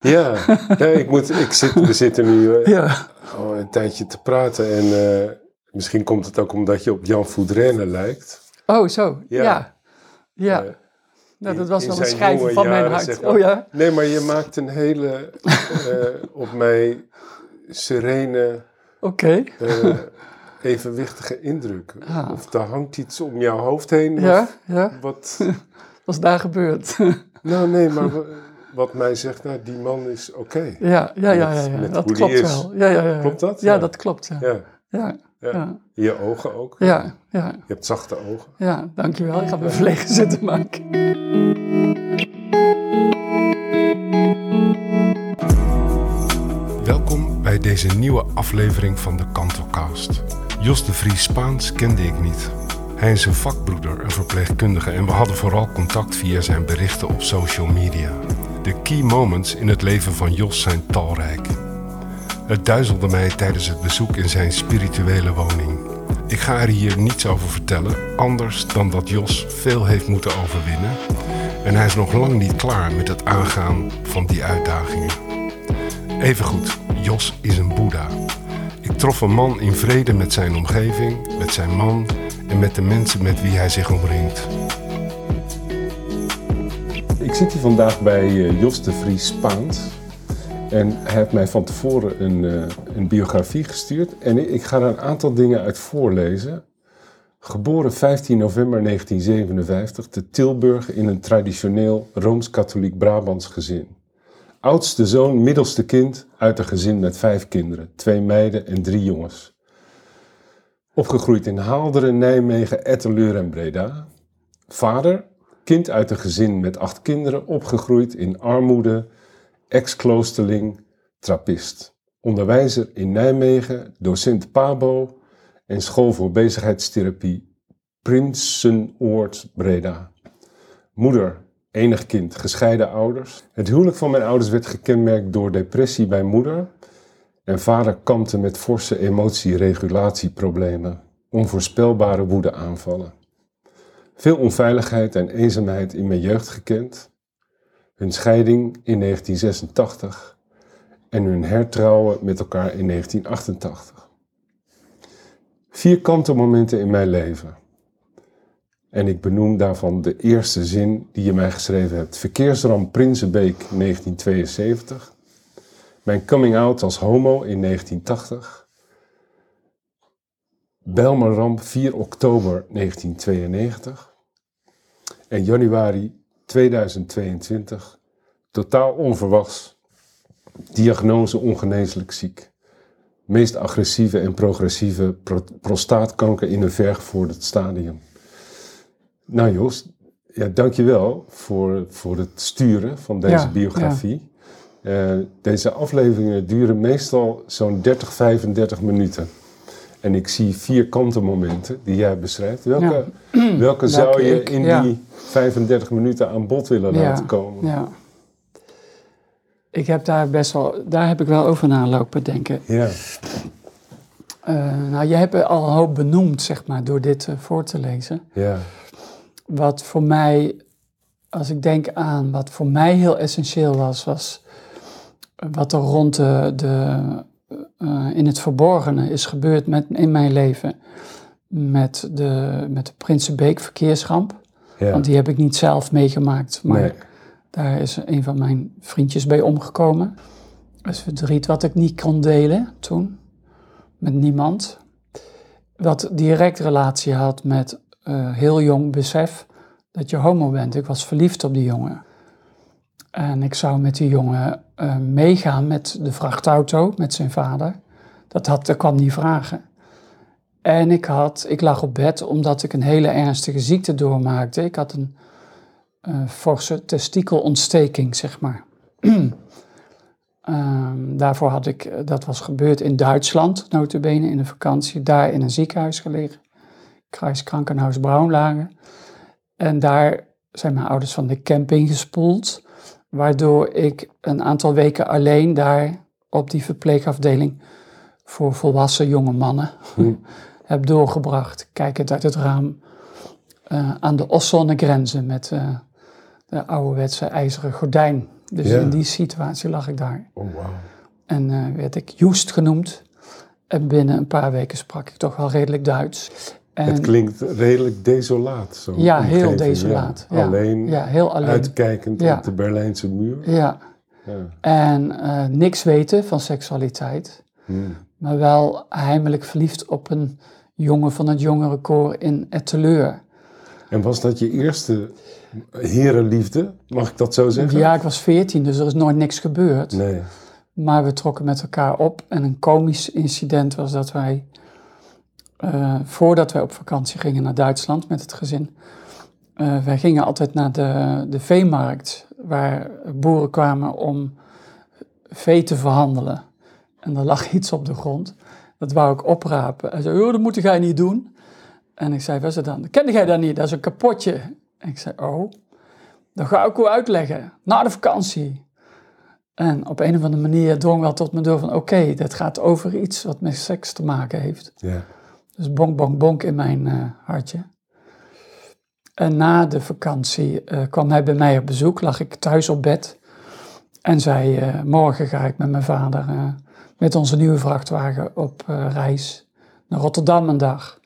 Ja, ik moet, ik zit, we zitten nu eh, Ja. al een tijdje te praten. En eh, misschien komt het ook omdat je op Jan Voudrenne lijkt. Oh, zo. Ja. Ja. Ja. Eh, nou, dat was wel een schrijver jonge van mijn hart. zeg maar. Oh ja? Nee, maar je maakt een hele op mij serene, Oké. evenwichtige indruk. Ah. Of er hangt iets om jouw hoofd heen. Ja, Of ja. wat, is daar gebeurd? nou nee, maar wat mij zegt, nou die man is oké. ja, ja, ja, ja, Met- ja. met dat klopt is. wel. Ja, ja, ja. Klopt dat? Ja, Ja. dat klopt. Ja. Ja, Ja, ja. ja. Je ogen ook. ja, ja. Je hebt zachte ogen. ja dankjewel. Ik ga me verlegen zitten maken. Welkom bij deze nieuwe aflevering van de Kantelcast. Jos de Vries Spaans kende ik niet. Hij is een vakbroeder, een verpleegkundige en we hadden vooral contact via zijn berichten op social media. De key moments in het leven van Jos zijn talrijk. Het duizelde mij tijdens het bezoek in zijn spirituele woning. Ik ga er hier niets over vertellen, anders dan dat Jos veel heeft moeten overwinnen. En hij is nog lang niet klaar met het aangaan van die uitdagingen. Evengoed, Jos is een boeddha. Ik trof een man in vrede met zijn omgeving, met zijn man en met de mensen met wie hij zich omringt. Ik zit hier vandaag bij eh, Jos de Vries Spaans. En hij heeft mij van tevoren een, eh, een biografie gestuurd. En ik ga er een aantal dingen uit voorlezen. Geboren 15 november 1957 te Tilburg in een traditioneel Rooms-Katholiek Brabants gezin. Oudste zoon, middelste kind uit een gezin met vijf kinderen, twee meiden en drie jongens. Opgegroeid in Haalderen, Nijmegen, Etteleur en Breda. Vader, kind uit een gezin met acht kinderen, opgegroeid in armoede, ex-kloosterling, trappist. Onderwijzer in Nijmegen, docent Pabo en school voor bezigheidstherapie Prinsenoord Breda. Moeder, enig kind, gescheiden ouders. Het huwelijk van mijn ouders werd gekenmerkt door depressie bij moeder. En vader kampte met forse emotieregulatieproblemen, onvoorspelbare woedeaanvallen. Veel onveiligheid en eenzaamheid in mijn jeugd gekend. Hun scheiding in 1986 en hun hertrouwen met elkaar in 1988. Vier kantelmomenten in mijn leven. En ik benoem daarvan de eerste zin die je mij geschreven hebt. Verkeersramp Prinsenbeek 1972. Mijn coming out als homo in 1980. Belmerramp 4 oktober 1992. En januari 2022. Totaal onverwachts. Diagnose ongeneeslijk ziek. Meest agressieve en progressieve pro- prostaatkanker in een vergevorderd stadium. Nou Jos, ja, dankjewel voor, voor het sturen van deze Ja, biografie. Eh, deze afleveringen duren meestal zo'n 30, 35 minuten. En ik zie vier kantenmomenten die jij beschrijft. Welke, welke zou je ik, in ja. die 35 minuten aan bod willen Ja, laten komen? Ja. Ik heb daar best wel, daar heb ik wel over na lopen denken. Ja, Eh, nou, je hebt al een hoop benoemd, zeg maar, door dit eh, voor te lezen. ja, Wat voor mij, als ik denk aan wat voor mij heel essentieel was, was wat er rond de, de eh, in het verborgene is gebeurd met, in mijn leven. Met de, met de Prinsenbeek verkeersramp. ja. Want die heb ik niet zelf meegemaakt, maar Nee. daar is een van mijn vriendjes bij omgekomen. Dat is verdriet wat ik niet kon delen toen, met niemand. Wat direct relatie had met eh, heel jong besef dat je homo bent. Ik was verliefd op die jongen. En ik zou met die jongen eh, meegaan met de vrachtauto, met zijn vader. Dat, had, dat kwam niet vragen. En ik, had, ik lag op bed omdat ik een hele ernstige ziekte doormaakte. Ik had een eh, forse testikelontsteking, zeg maar. Ehm, daarvoor had ik, eh, dat was gebeurd in Duitsland, notabene in een vakantie, daar in een ziekenhuis gelegen. Kruiskrankenhuis Braunlagen. En daar zijn mijn ouders van de camping gespoeld, waardoor ik een aantal weken alleen daar op die verpleegafdeling voor volwassen jonge mannen heb doorgebracht. Kijkend uit het raam eh, aan de Ossonne grenzen met eh, de ouderwetse ijzeren gordijn Dus Ja. in die situatie lag ik daar. Oh, wauw. En eh, werd ik Joest genoemd. En binnen een paar weken sprak ik toch wel redelijk Duits. En, Het klinkt redelijk desolaat. Zo'n ja, heel desolaat. ja. Ja. Alleen, Ja, heel alleen. uitkijkend op de Berlijnse muur. Ja. Ja. En eh, niks weten van seksualiteit. Hmm. Maar wel heimelijk verliefd op een jongen van het jongerenkoor in Etteleur. En was dat je eerste herenliefde? Mag ik dat zo zeggen? Ja, ik was veertien, dus er is nooit niks gebeurd. Nee. Maar we trokken met elkaar op. En een komisch incident was dat wij, eh, voordat wij op vakantie gingen naar Duitsland met het gezin, eh, wij gingen altijd naar de, de veemarkt, waar boeren kwamen om vee te verhandelen. En er lag iets op de grond. Dat wou ik oprapen. Hij zei, dat moet jij niet doen. En ik zei, wat is het dan? Kende jij dat niet? Dat is een kapotje. En ik zei, oh, dat ga ik u uitleggen. Na de vakantie. En op een of andere manier drong wel tot me door van... oké, dat gaat over iets wat met seks te maken heeft. Ja. Dus bonk, bonk, bonk in mijn eh, hartje. En na de vakantie eh, kwam hij bij mij op bezoek. Lag ik thuis op bed. En zei, eh, morgen ga ik met mijn vader... met onze nieuwe vrachtwagen op reis naar Rotterdam een dag.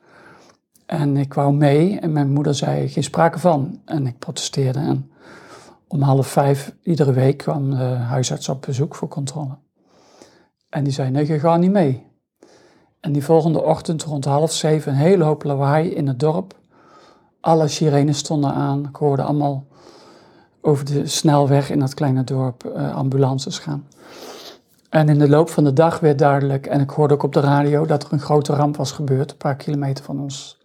En ik wou mee en mijn moeder zei, geen sprake van. En ik protesteerde en om half vijf iedere week kwam de huisarts op bezoek voor controle. En die zei, nee, je gaat niet mee. En die volgende ochtend rond half zeven een hele hoop lawaai in het dorp. Alle sirenes stonden aan. Ik hoorde allemaal over de snelweg in dat kleine dorp eh, ambulances gaan. En in de loop van de dag werd duidelijk, en ik hoorde ook op de radio, dat er een grote ramp was gebeurd, een paar kilometer van ons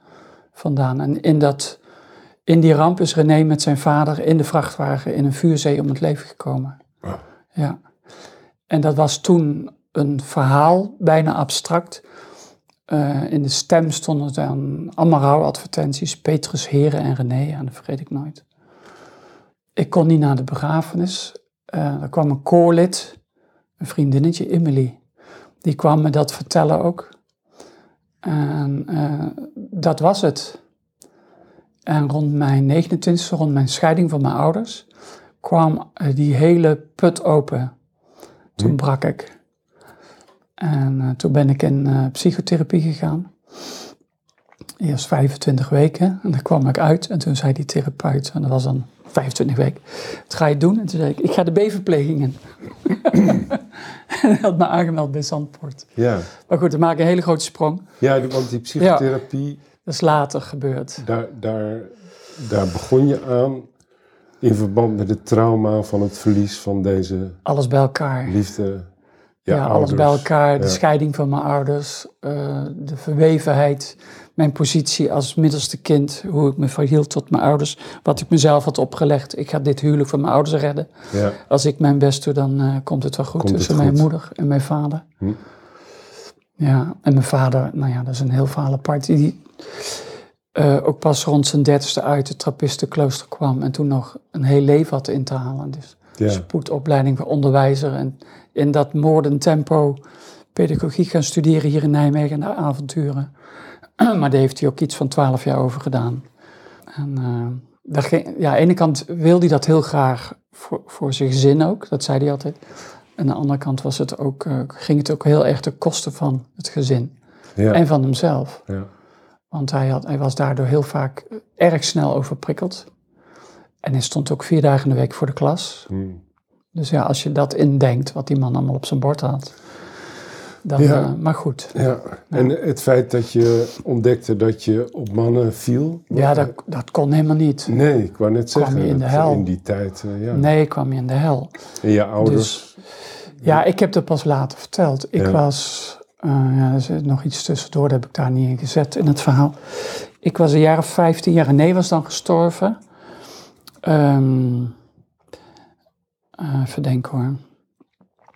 vandaan. En in, dat, in die ramp is René met zijn vader in de vrachtwagen in een vuurzee om het leven gekomen. Ah. Ja. En dat was toen een verhaal, bijna abstract. Eh, in de stem stonden dan allemaal rouwadvertenties. Petrus, Heren en René, en dat vergeet ik nooit. Ik kon niet naar de begrafenis. Eh, er kwam een koorlid, een vriendinnetje, Emily. Die kwam me dat vertellen ook. En eh, dat was het. En rond mijn 29e, rond mijn scheiding van mijn ouders, kwam die hele put open. Toen Hm. brak ik. En eh, toen ben ik in eh, psychotherapie gegaan. Eerst 25 weken en dan kwam ik uit. En toen zei die therapeut, en dat was dan 25 weken, wat ga je doen? En toen zei ik, ik ga de B-verpleging in. en hij had me aangemeld bij Zandpoort. Ja. Maar goed, maak ik een hele grote sprong. ja, want die psychotherapie, Dat is later gebeurd. daar, daar, daar begon je aan in verband met het trauma van het verlies van deze Alles bij elkaar. liefde. Ja, Ja, alles bij elkaar. De Ja. scheiding van mijn ouders, eh, de verwevenheid, mijn positie als middelste kind, hoe ik me verhield tot mijn ouders, wat ik mezelf had opgelegd. Ik ga dit huwelijk van mijn ouders redden. Ja, Als ik mijn best doe, dan eh, komt het wel goed Komt tussen mijn moeder en mijn vader. Hm. Ja, en mijn vader, nou ja, dat is een heel verhaal apart. Die eh, ook pas rond zijn dertigste uit het trappistenklooster kwam en toen nog een heel leven had in te halen. Dus spoedopleiding voor onderwijzer. En in dat moorden tempo pedagogiek gaan studeren hier in Nijmegen naar avonturen. maar daar heeft hij ook iets van twaalf jaar over gedaan. En eh, daar ging, ja, aan de ene kant wilde hij dat heel graag voor, voor zijn gezin ook, dat zei hij altijd. En aan de andere kant was het ook, eh, ging het ook heel erg ten koste van het gezin ja. en van hemzelf. ja. Want hij, had, hij was daardoor heel vaak erg snel overprikkeld. En hij stond ook vier dagen in de week voor de klas. Hm. Dus ja, als je dat indenkt, wat die man allemaal op zijn bord had. Dan, Ja. eh, maar goed. Ja, en het feit dat je ontdekte dat je op mannen viel. Ja, dat, dat kon helemaal niet. Nee, ik wou net Kwam zeggen. je in de hel. In die tijd, eh, ja. Nee, ik kwam je in de hel. En je ouders. Ja, ik heb dat pas later verteld. Ik Ja. was, eh, ja, er zit nog iets tussendoor, dat heb ik daar niet in gezet in het verhaal. Ik was een jaar of 15 jaar, René was dan gestorven. Ehm eh, even denken hoor.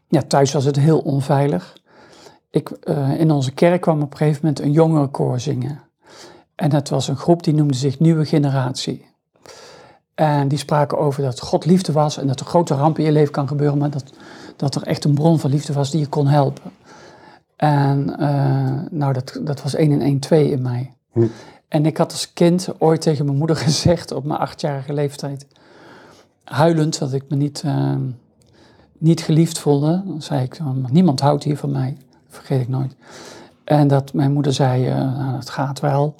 Ja, thuis was het heel onveilig. Ik, eh, in onze kerk kwam op een gegeven moment een jongerenkoor zingen. En het was een groep die noemde zich Nieuwe Generatie. En die spraken over dat God liefde was en dat er grote rampen in je leven kan gebeuren, maar dat, dat er echt een bron van liefde was die je kon helpen. En eh, nou, dat, dat was 1 en 1, 2 in mij. Hm. En ik had als kind ooit tegen mijn moeder gezegd op mijn achtjarige leeftijd, huilend, dat ik me niet, eh, niet geliefd voelde. Dan zei ik, niemand houdt hier van mij. Dat vergeet ik nooit. En dat mijn moeder zei, uh, nou, het gaat wel.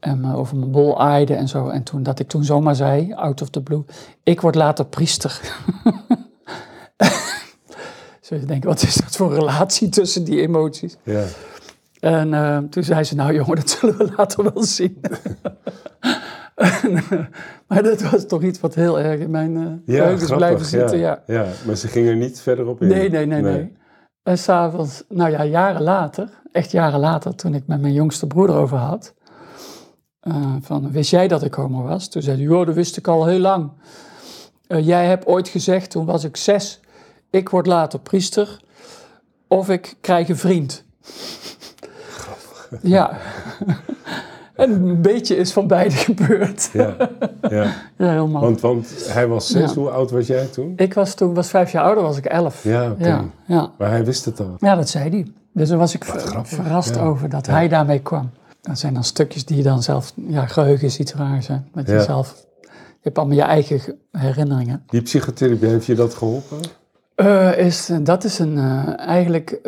En me over mijn bol aaide en zo. En toen, dat ik toen zomaar zei, out of the blue, ik word later priester. Zo je denkt, wat is dat voor relatie tussen die emoties? Ja. En uh, toen zei ze, nou jongen, dat zullen we later wel zien. maar dat was toch iets wat heel erg in mijn uh, ja, blijven zitten. Ja. Ja. ja, maar ze ging er niet verder op in. Nee, nee, nee, nee. nee. En s'avonds, nou ja, jaren later, echt jaren later, toen ik met mijn jongste broeder over had, uh, van, wist jij dat ik homo was? Toen zei hij, joh, dat wist ik al heel lang. Uh, jij hebt ooit gezegd, toen was ik zes, ik word later priester, of ik krijg een vriend. Ja. En een beetje is van beide gebeurd. Ja, ja. ja helemaal. Want, want hij was zes, hoe oud was jij toen? Ik was toen was vijf jaar ouder, was ik elf. Ja, oké. Ja, ja, Maar hij wist het al. Ja, dat zei hij. Dus daar was ik verrast over dat hij daarmee kwam. Dat zijn dan stukjes die je dan zelf, ja, geheugen is iets raar zijn. Met jezelf. Je hebt allemaal je eigen herinneringen. Die psychotherapie, heeft je dat geholpen? Uh, is, dat is een, uh, eigenlijk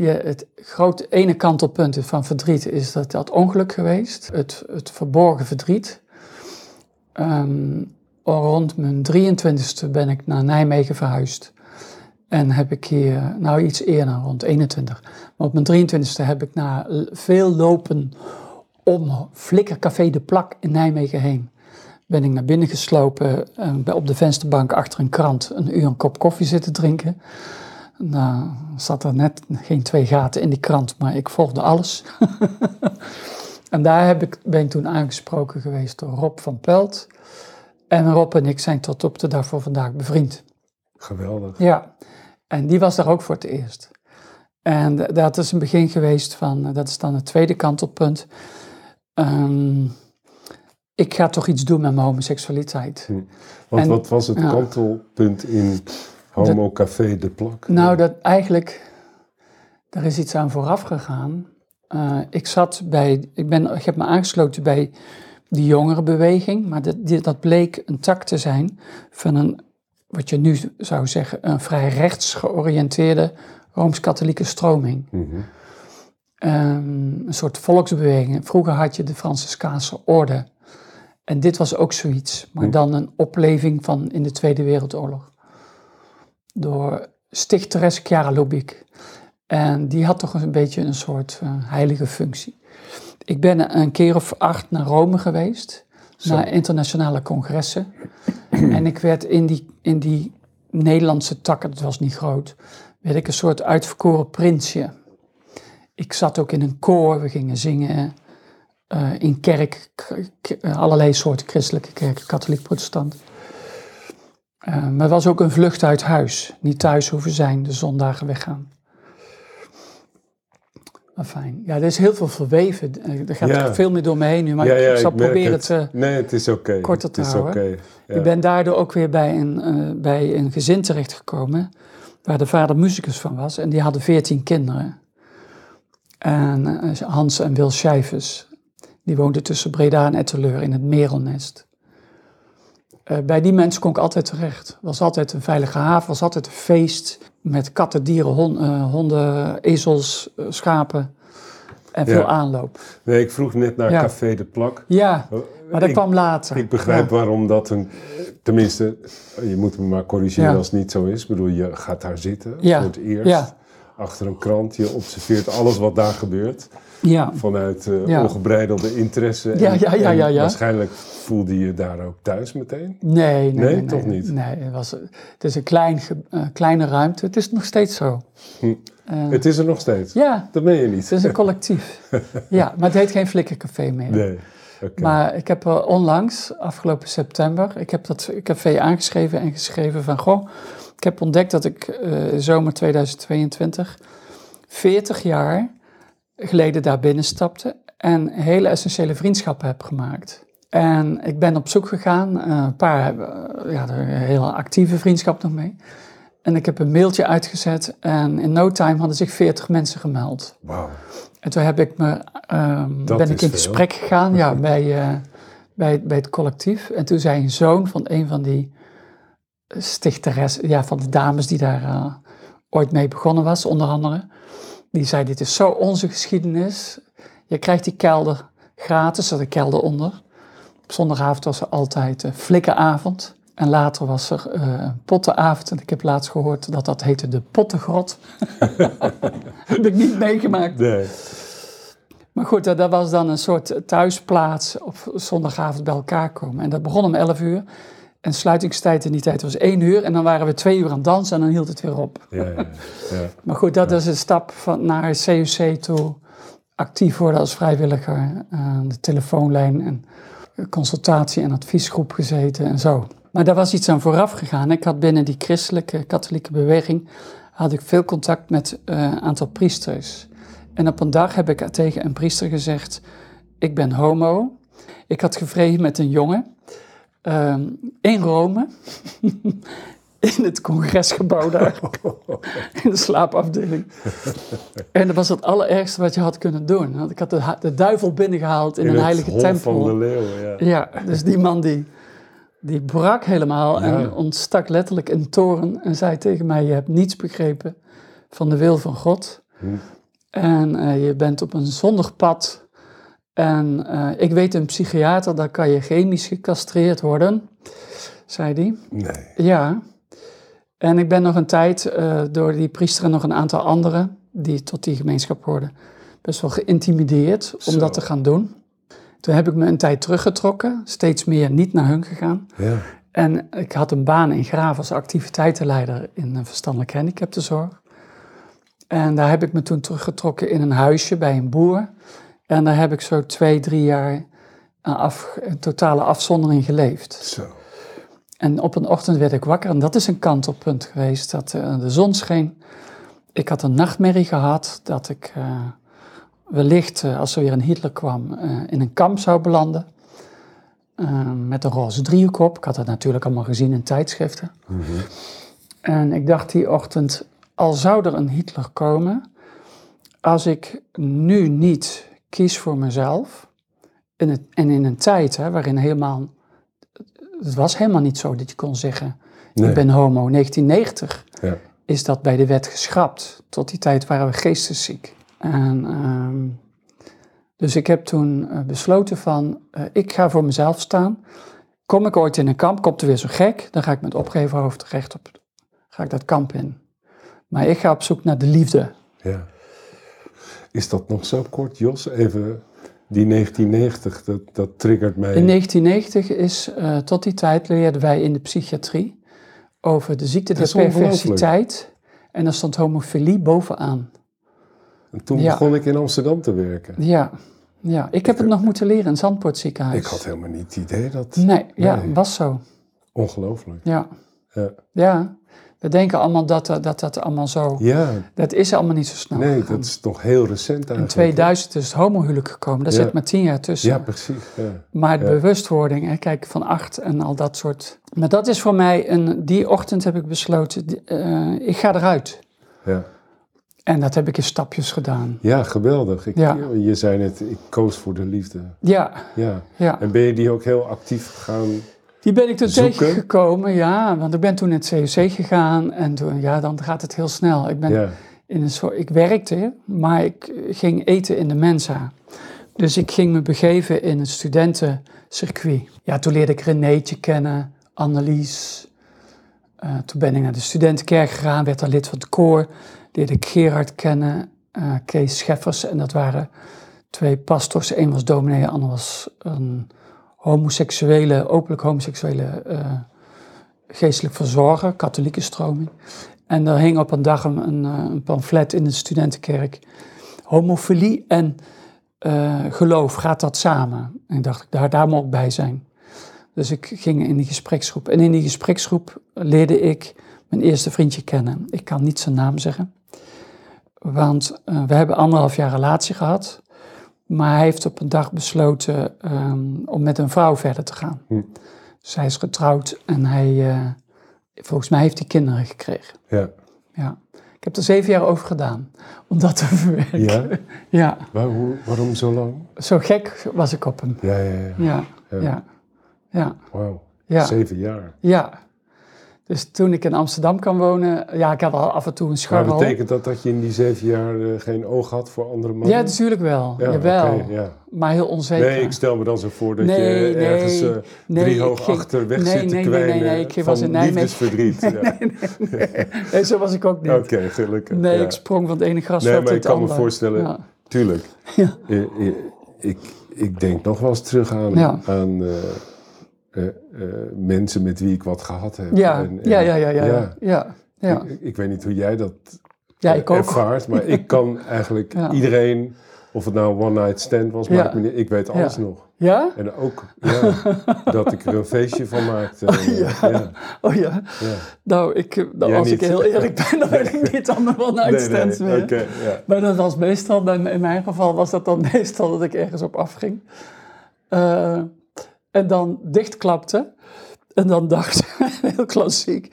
het grote ene kantelpunt van verdriet is dat dat ongeluk geweest. Het, het verborgen verdriet. Um, rond mijn 23ste ben ik naar Nijmegen verhuisd. En heb ik hier, nou iets eerder, rond 21. Maar op mijn 23ste heb ik na veel lopen om Flikkercafé de Plak in Nijmegen heen ben ik naar binnen geslopen, uh, op de vensterbank achter een krant een uur een kop koffie zitten drinken. Nou, zat er net geen twee gaten in die krant, maar ik volgde alles. en daar heb ik, ben ik toen aangesproken geweest door Rob van Pelt. En Rob en ik zijn tot op de dag voor vandaag bevriend. Geweldig. Ja, en die was daar ook voor het eerst. En dat is een begin geweest van, dat is dan het tweede kantelpunt. Um, ik ga toch iets doen met mijn homoseksualiteit. Hm. Wat, wat was het kantelpunt in Homo Café de Plak? Nou, dat eigenlijk, er is iets aan vooraf gegaan. Uh, ik zat bij, ik, ben, ik heb me aangesloten bij die jongerenbeweging, maar dat, dat bleek een tak te zijn van een, wat je nu zou zeggen, een vrij rechts georiënteerde Rooms-Katholieke stroming. -hmm. um, een soort volksbeweging. Vroeger had je de Franciscaanse orde. En dit was ook zoiets, maar dan een opleving van in de Tweede Wereldoorlog. Door stichteres Chiara Lubik. En die had toch een beetje een soort uh, heilige functie. Ik ben een keer of acht naar Rome geweest, naar internationale congressen. en ik werd in die, in die Nederlandse takken, dat was niet groot, werd ik een soort uitverkoren prinsje. Ik zat ook in een koor, we gingen zingen. Uh, in kerk, allerlei soorten christelijke kerken, katholiek, protestant. Uh, maar het was ook een vlucht uit huis. Niet thuis hoeven zijn, de zondagen weggaan. Maar fijn. Ja, er is heel veel verweven. Er gaat ja. veel meer door me heen nu, maar ik zal proberen het, het nee, het is okay. korter te het is houden. Ik ben daardoor ook weer bij een, uh, bij een gezin terechtgekomen waar de vader muzikus van was. En die hadden veertien kinderen. En Hans en Wil Schijvers. Die woonde tussen Breda en Etteleur in het Merelnest. Uh, bij die mensen kon ik altijd terecht. was altijd een veilige haven, was altijd een feest met katten, dieren, hon, uh, honden, ezels, uh, schapen en veel aanloop. Nee, ik vroeg net naar Café de Plak. Ja, maar dat kwam later. Ik begrijp waarom dat een... Tenminste, je moet me maar corrigeren als het niet zo is. Ik bedoel, je gaat daar zitten voor het eerst. Achter een krant, je observeert alles wat daar gebeurt. Ja. Vanuit uh, ongebreidelde interesse. Ja, ja, ja, ja, ja. Waarschijnlijk voelde je daar ook thuis meteen? Nee, nee, nee, toch niet? Nee, het, was, het is een klein, uh, kleine ruimte. Het is nog steeds zo. Hm. Uh, het is er nog steeds? Ja. Dat meen je niet? Het is een collectief. ja, maar het heet geen flikkercafé meer. Nee. Okay. Maar ik heb onlangs, afgelopen september, ik heb dat café aangeschreven en geschreven van, goh, ik heb ontdekt dat ik zomer 2022 40 jaar geleden daar binnenstapte en hele essentiële vriendschappen heb gemaakt. En ik ben op zoek gegaan, eh, een paar hebben ja, er een hele actieve vriendschap nog mee. En ik heb een mailtje uitgezet en in no time hadden zich 40 mensen gemeld. Wauw. En toen heb ik me, um, ben ik in gesprek gegaan ja, bij, uh, bij, bij het collectief. En toen zei een zoon van een van die stichteres, ja, van de dames die daar eh, ooit mee begonnen was, onder andere. Die zei, dit is zo onze geschiedenis. Je krijgt die kelder gratis, er de kelder onder. Op zondagavond was er altijd uh, flikkeravond. En later was er uh, een pottenavond. En ik heb laatst gehoord dat dat heette de pottengrot. heb ik niet meegemaakt. Nee. Maar goed, dat, dat was dan een soort thuisplaats op zondagavond bij elkaar komen. En dat begon om 11 uur. En sluitingstijd in die tijd was 1 uur. En dan waren we twee uur aan het dansen en dan hield het weer op. Ja, ja, ja. Maar goed, dat is een stap van, naar CUC toe. Actief worden als vrijwilliger. aan de telefoonlijn en consultatie- en adviesgroep gezeten en zo. Maar daar was iets aan vooraf gegaan. Ik had binnen die christelijke katholieke beweging had ik veel contact met een uh, aantal priesters. En op een dag heb ik tegen een priester gezegd: Ik ben homo. Ik had gevreden met een jongen um, in Rome. in het congresgebouw daar. in de slaapafdeling. en dat was het allerergste wat je had kunnen doen. Want ik had de, de duivel binnengehaald in, In een heilige tempel. van de leeuw, ja. Ja, dus die man die, die brak helemaal Ja. en ontstak letterlijk in toren en zei tegen mij: Je hebt niets begrepen van de wil van God. Hm. En eh, je bent op een zondig pad. En eh, ik weet een psychiater, daar kan je chemisch gecastreerd worden, zei hij. Nee. Ja. En ik ben nog een tijd eh, door die priester en nog een aantal anderen die tot die gemeenschap hoorden, best wel geïntimideerd om Zo. dat te gaan doen. Toen heb ik me een tijd teruggetrokken, steeds meer niet naar hun gegaan. Ja. En ik had een baan in Graaf als activiteitenleider in een verstandelijke handicaptenzorg. En daar heb ik me toen teruggetrokken in een huisje bij een boer. En daar heb ik zo twee, drie jaar een, af, een totale afzondering geleefd. Zo. En op een ochtend werd ik wakker en dat is een kantelpunt geweest. Dat eh, de zon scheen. Ik had een nachtmerrie gehad dat ik eh, wellicht, eh, als er weer een Hitler kwam, eh, in een kamp zou belanden. Eh, met een roze driehoek op. Ik had het natuurlijk allemaal gezien in tijdschriften. Mhm. En ik dacht die ochtend, al zou er een Hitler komen, als ik nu niet kies voor mezelf, in het, en in een tijd hè, waarin helemaal, het was helemaal niet zo dat je kon zeggen, Nee. ik ben homo. 1990 Ja. is dat bij de wet geschrapt. Tot die tijd waren we geestesziek. En, ehm, dus ik heb toen eh, besloten van, eh, ik ga voor mezelf staan. Kom ik ooit in een kamp, komt er weer zo gek, dan ga ik met opgeheven hoofd recht op, ga ik dat kamp in. Maar ik ga op zoek naar de liefde. Ja. Is dat nog zo kort, Jos? Even die 1990, dat, dat triggert mij. In 1990 is, eh, tot die tijd leerden wij in de psychiatrie over de ziekte der perversiteit. En daar stond homofilie bovenaan. En toen Ja. begon ik in Amsterdam te werken. Ja, ja. ik heb het nog moeten leren in Zandpoort ziekenhuis. Ik had helemaal niet het idee dat... Nee, ja, Nee. was zo. Ongelooflijk. Ja, Ja. ja. We denken allemaal dat dat, dat, dat allemaal zo... ja, Dat is allemaal niet zo snel nee, gegaan. dat is nog heel recent In eigenlijk. 2000 is het homohuwelijk gekomen. Daar Ja. zit maar tien jaar tussen. Ja, precies. Ja. Maar de bewustwording, hè, kijk, van acht en al dat soort... Maar dat is voor mij, een, die ochtend heb ik besloten, eh, ik ga eruit. Ja. En dat heb ik in stapjes gedaan. ja, geweldig. Ik, Ja. Je zei net, ik koos voor de liefde. Ja, Ja. ja. En ben je die ook heel actief gegaan? Die ben ik toen Zoeken? tegengekomen, ja. Want ik ben toen in het COC gegaan en toen, ja, dan gaat het heel snel. Ik ben Ja. in een soort, ik werkte, maar ik ging eten in de Mensa. Dus ik ging me begeven in het studentencircuit. Ja, toen leerde ik Renéetje kennen, Annelies. Eh, toen ben ik naar de studentenkerk gegaan, werd daar lid van het koor. Leerde ik Gerard kennen, eh, Kees Scheffers. En dat waren twee pastors. Eén was dominee, de ander was een homoseksuele, openlijk homoseksuele eh, geestelijk verzorger, katholieke stroming. En er hing op een dag een, een, eh, pamflet in de studentenkerk. Homofilie en eh, geloof, gaat dat samen? En ik dacht, daar, daar moet ik bij zijn. Dus ik ging in die gespreksgroep. En in die gespreksgroep leerde ik mijn eerste vriendje kennen. Ik kan niet zijn naam zeggen. Want we hebben anderhalf jaar relatie gehad. Maar hij heeft op een dag besloten ehm, om met een vrouw verder te gaan. Hm. Dus hij is getrouwd en hij, eh, volgens mij heeft hij kinderen gekregen. Ja. Ja. Ik heb er zeven jaar over gedaan om dat te verwerken. Ja? Ja, Waar, hoe, waarom zo lang? zo gek was ik op hem. Ja, ja, ja. Ja, Ja. ja, Wauw. ja. Zeven jaar. ja. Dus toen ik in Amsterdam kan wonen, ja, ik had al af en toe een Maar scharrel. betekent dat dat je in die zeven jaar eh, geen oog had voor andere mannen? Ja, natuurlijk wel. Ja, Jawel. ja. Maar heel onzeker. Nee, ik stel me dan zo voor dat Nee, je ergens nee, eh, nee, driehoog ik ging- achter weg nee, zit te nee, nee, kwijnen nee, nee, ik van was in Nijmegen. liefdesverdriet. ja. Nee, zo was ik ook niet. Oké, gelukkig. Nee, ik sprong van het ene Nee, grasveld maar tot ik kan me voorstellen, tuurlijk. Ja. Eh, ik, ik denk nog wel eens terug aan, aan mensen met wie ik wat gehad heb. Ja, En- en- ja, ja, ja, ja, ja. ja. ja, ja. Ik, ik weet niet hoe jij dat Ja, eh, ik ook. ervaart, maar ik kan eigenlijk Ja. iedereen, of het nou een one-night stand was, Ja. maakt me niet, ik weet alles Ja. nog. Ja? En ook ja, dat ik er een feestje van maakte. En, eh, ja. Oh ja. ja. Nou, ik, eh, nou, als ik heel eerlijk ben, dan weet ik niet allemaal wel Nee, stands nee, meer. Oké, ja. Maar dat was meestal, in mijn geval was dat dan meestal dat ik ergens op afging. Eh, en dan dichtklapte. En dan dacht, heel klassiek,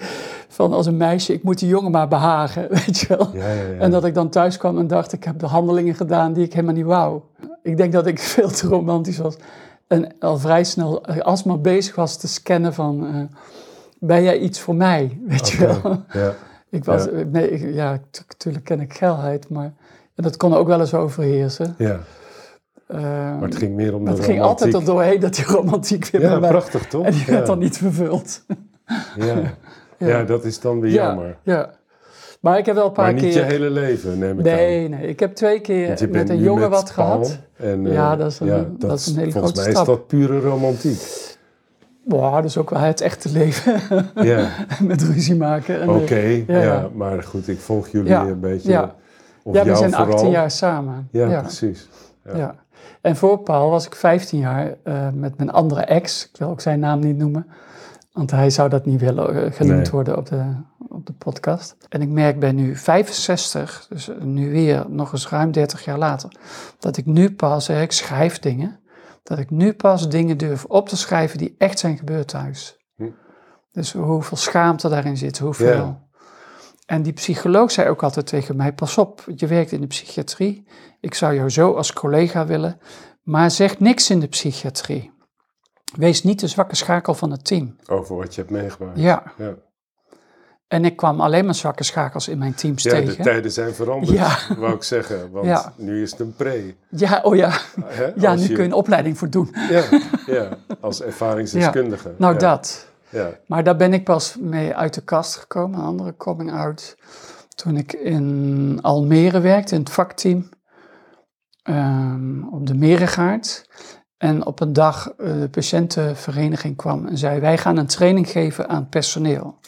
van als een meisje, ik moet die jongen maar behagen, weet je wel. Ja, ja, ja. En dat ik dan thuis kwam en dacht, ik heb de handelingen gedaan die ik helemaal niet wou. Ik denk dat ik veel te romantisch was. En al vrij snel eh, alsmaar bezig was te scannen van, eh, ben jij iets voor mij, weet je wel. ja. Ik was, Ja. nee, ik- ja, natuurlijk ken ik geilheid, maar en dat kon ook wel eens overheersen. ja, Eh, maar het ging meer om de het ging altijd er doorheen dat die romantiek weer Ja, mij... prachtig toch? En die ja. werd dan niet vervuld. Ja. Ja. dat is dan weer Ja, jammer. ja. Maar ik heb wel een paar Maar niet keer... je hele leven, neem ik aan. nee, nee, ik heb twee keer met een jongen met wat Paul gehad. En, eh, Ja, dat is een- dat is een hele Volgens grote mij stap. is dat pure romantiek. Wow, dat is ook wel het echte leven. Ja, met ruzie maken. en, oké. ja, ja. maar goed, ik volg jullie Ja, een beetje. ja. Of ja, we zijn vooral. 18 jaar samen. Ja, ja. precies. Ja. En voor Paul was ik 15 jaar eh, met mijn andere ex. Ik wil ook zijn naam niet noemen. Want hij zou dat niet willen eh, genoemd Nee. worden op de, op de podcast. En ik merk ben nu 65, dus nu weer nog eens ruim 30 jaar later, dat ik nu pas, ik schrijf dingen, dat ik nu pas dingen durf op te schrijven die echt zijn gebeurd thuis. Hm. Dus hoeveel schaamte daarin zit, hoeveel. Ja. En die psycholoog zei ook altijd tegen mij: Pas op, je werkt in de psychiatrie. Ik zou jou zo als collega willen, maar zeg niks in de psychiatrie. Wees niet de zwakke schakel van het team. Over wat je hebt meegemaakt. Ja, Ja, en ik kwam alleen maar zwakke schakels in mijn teams ja de tegen. tijden zijn veranderd, Ja. wou ik zeggen. Want Ja. nu is het een pre. Ja, oh ja, ja nu kun je een opleiding voor doen. Ja, ja, als ervaringsdeskundige. Nou, ja. dat. Ja. Maar daar ben ik pas mee uit de kast gekomen, een andere coming out. Toen ik in Almere werkte, in het vakteam, ehm, op de Merengaard. En op een dag eh, de patiëntenvereniging kwam en zei: Wij gaan een training geven aan personeel.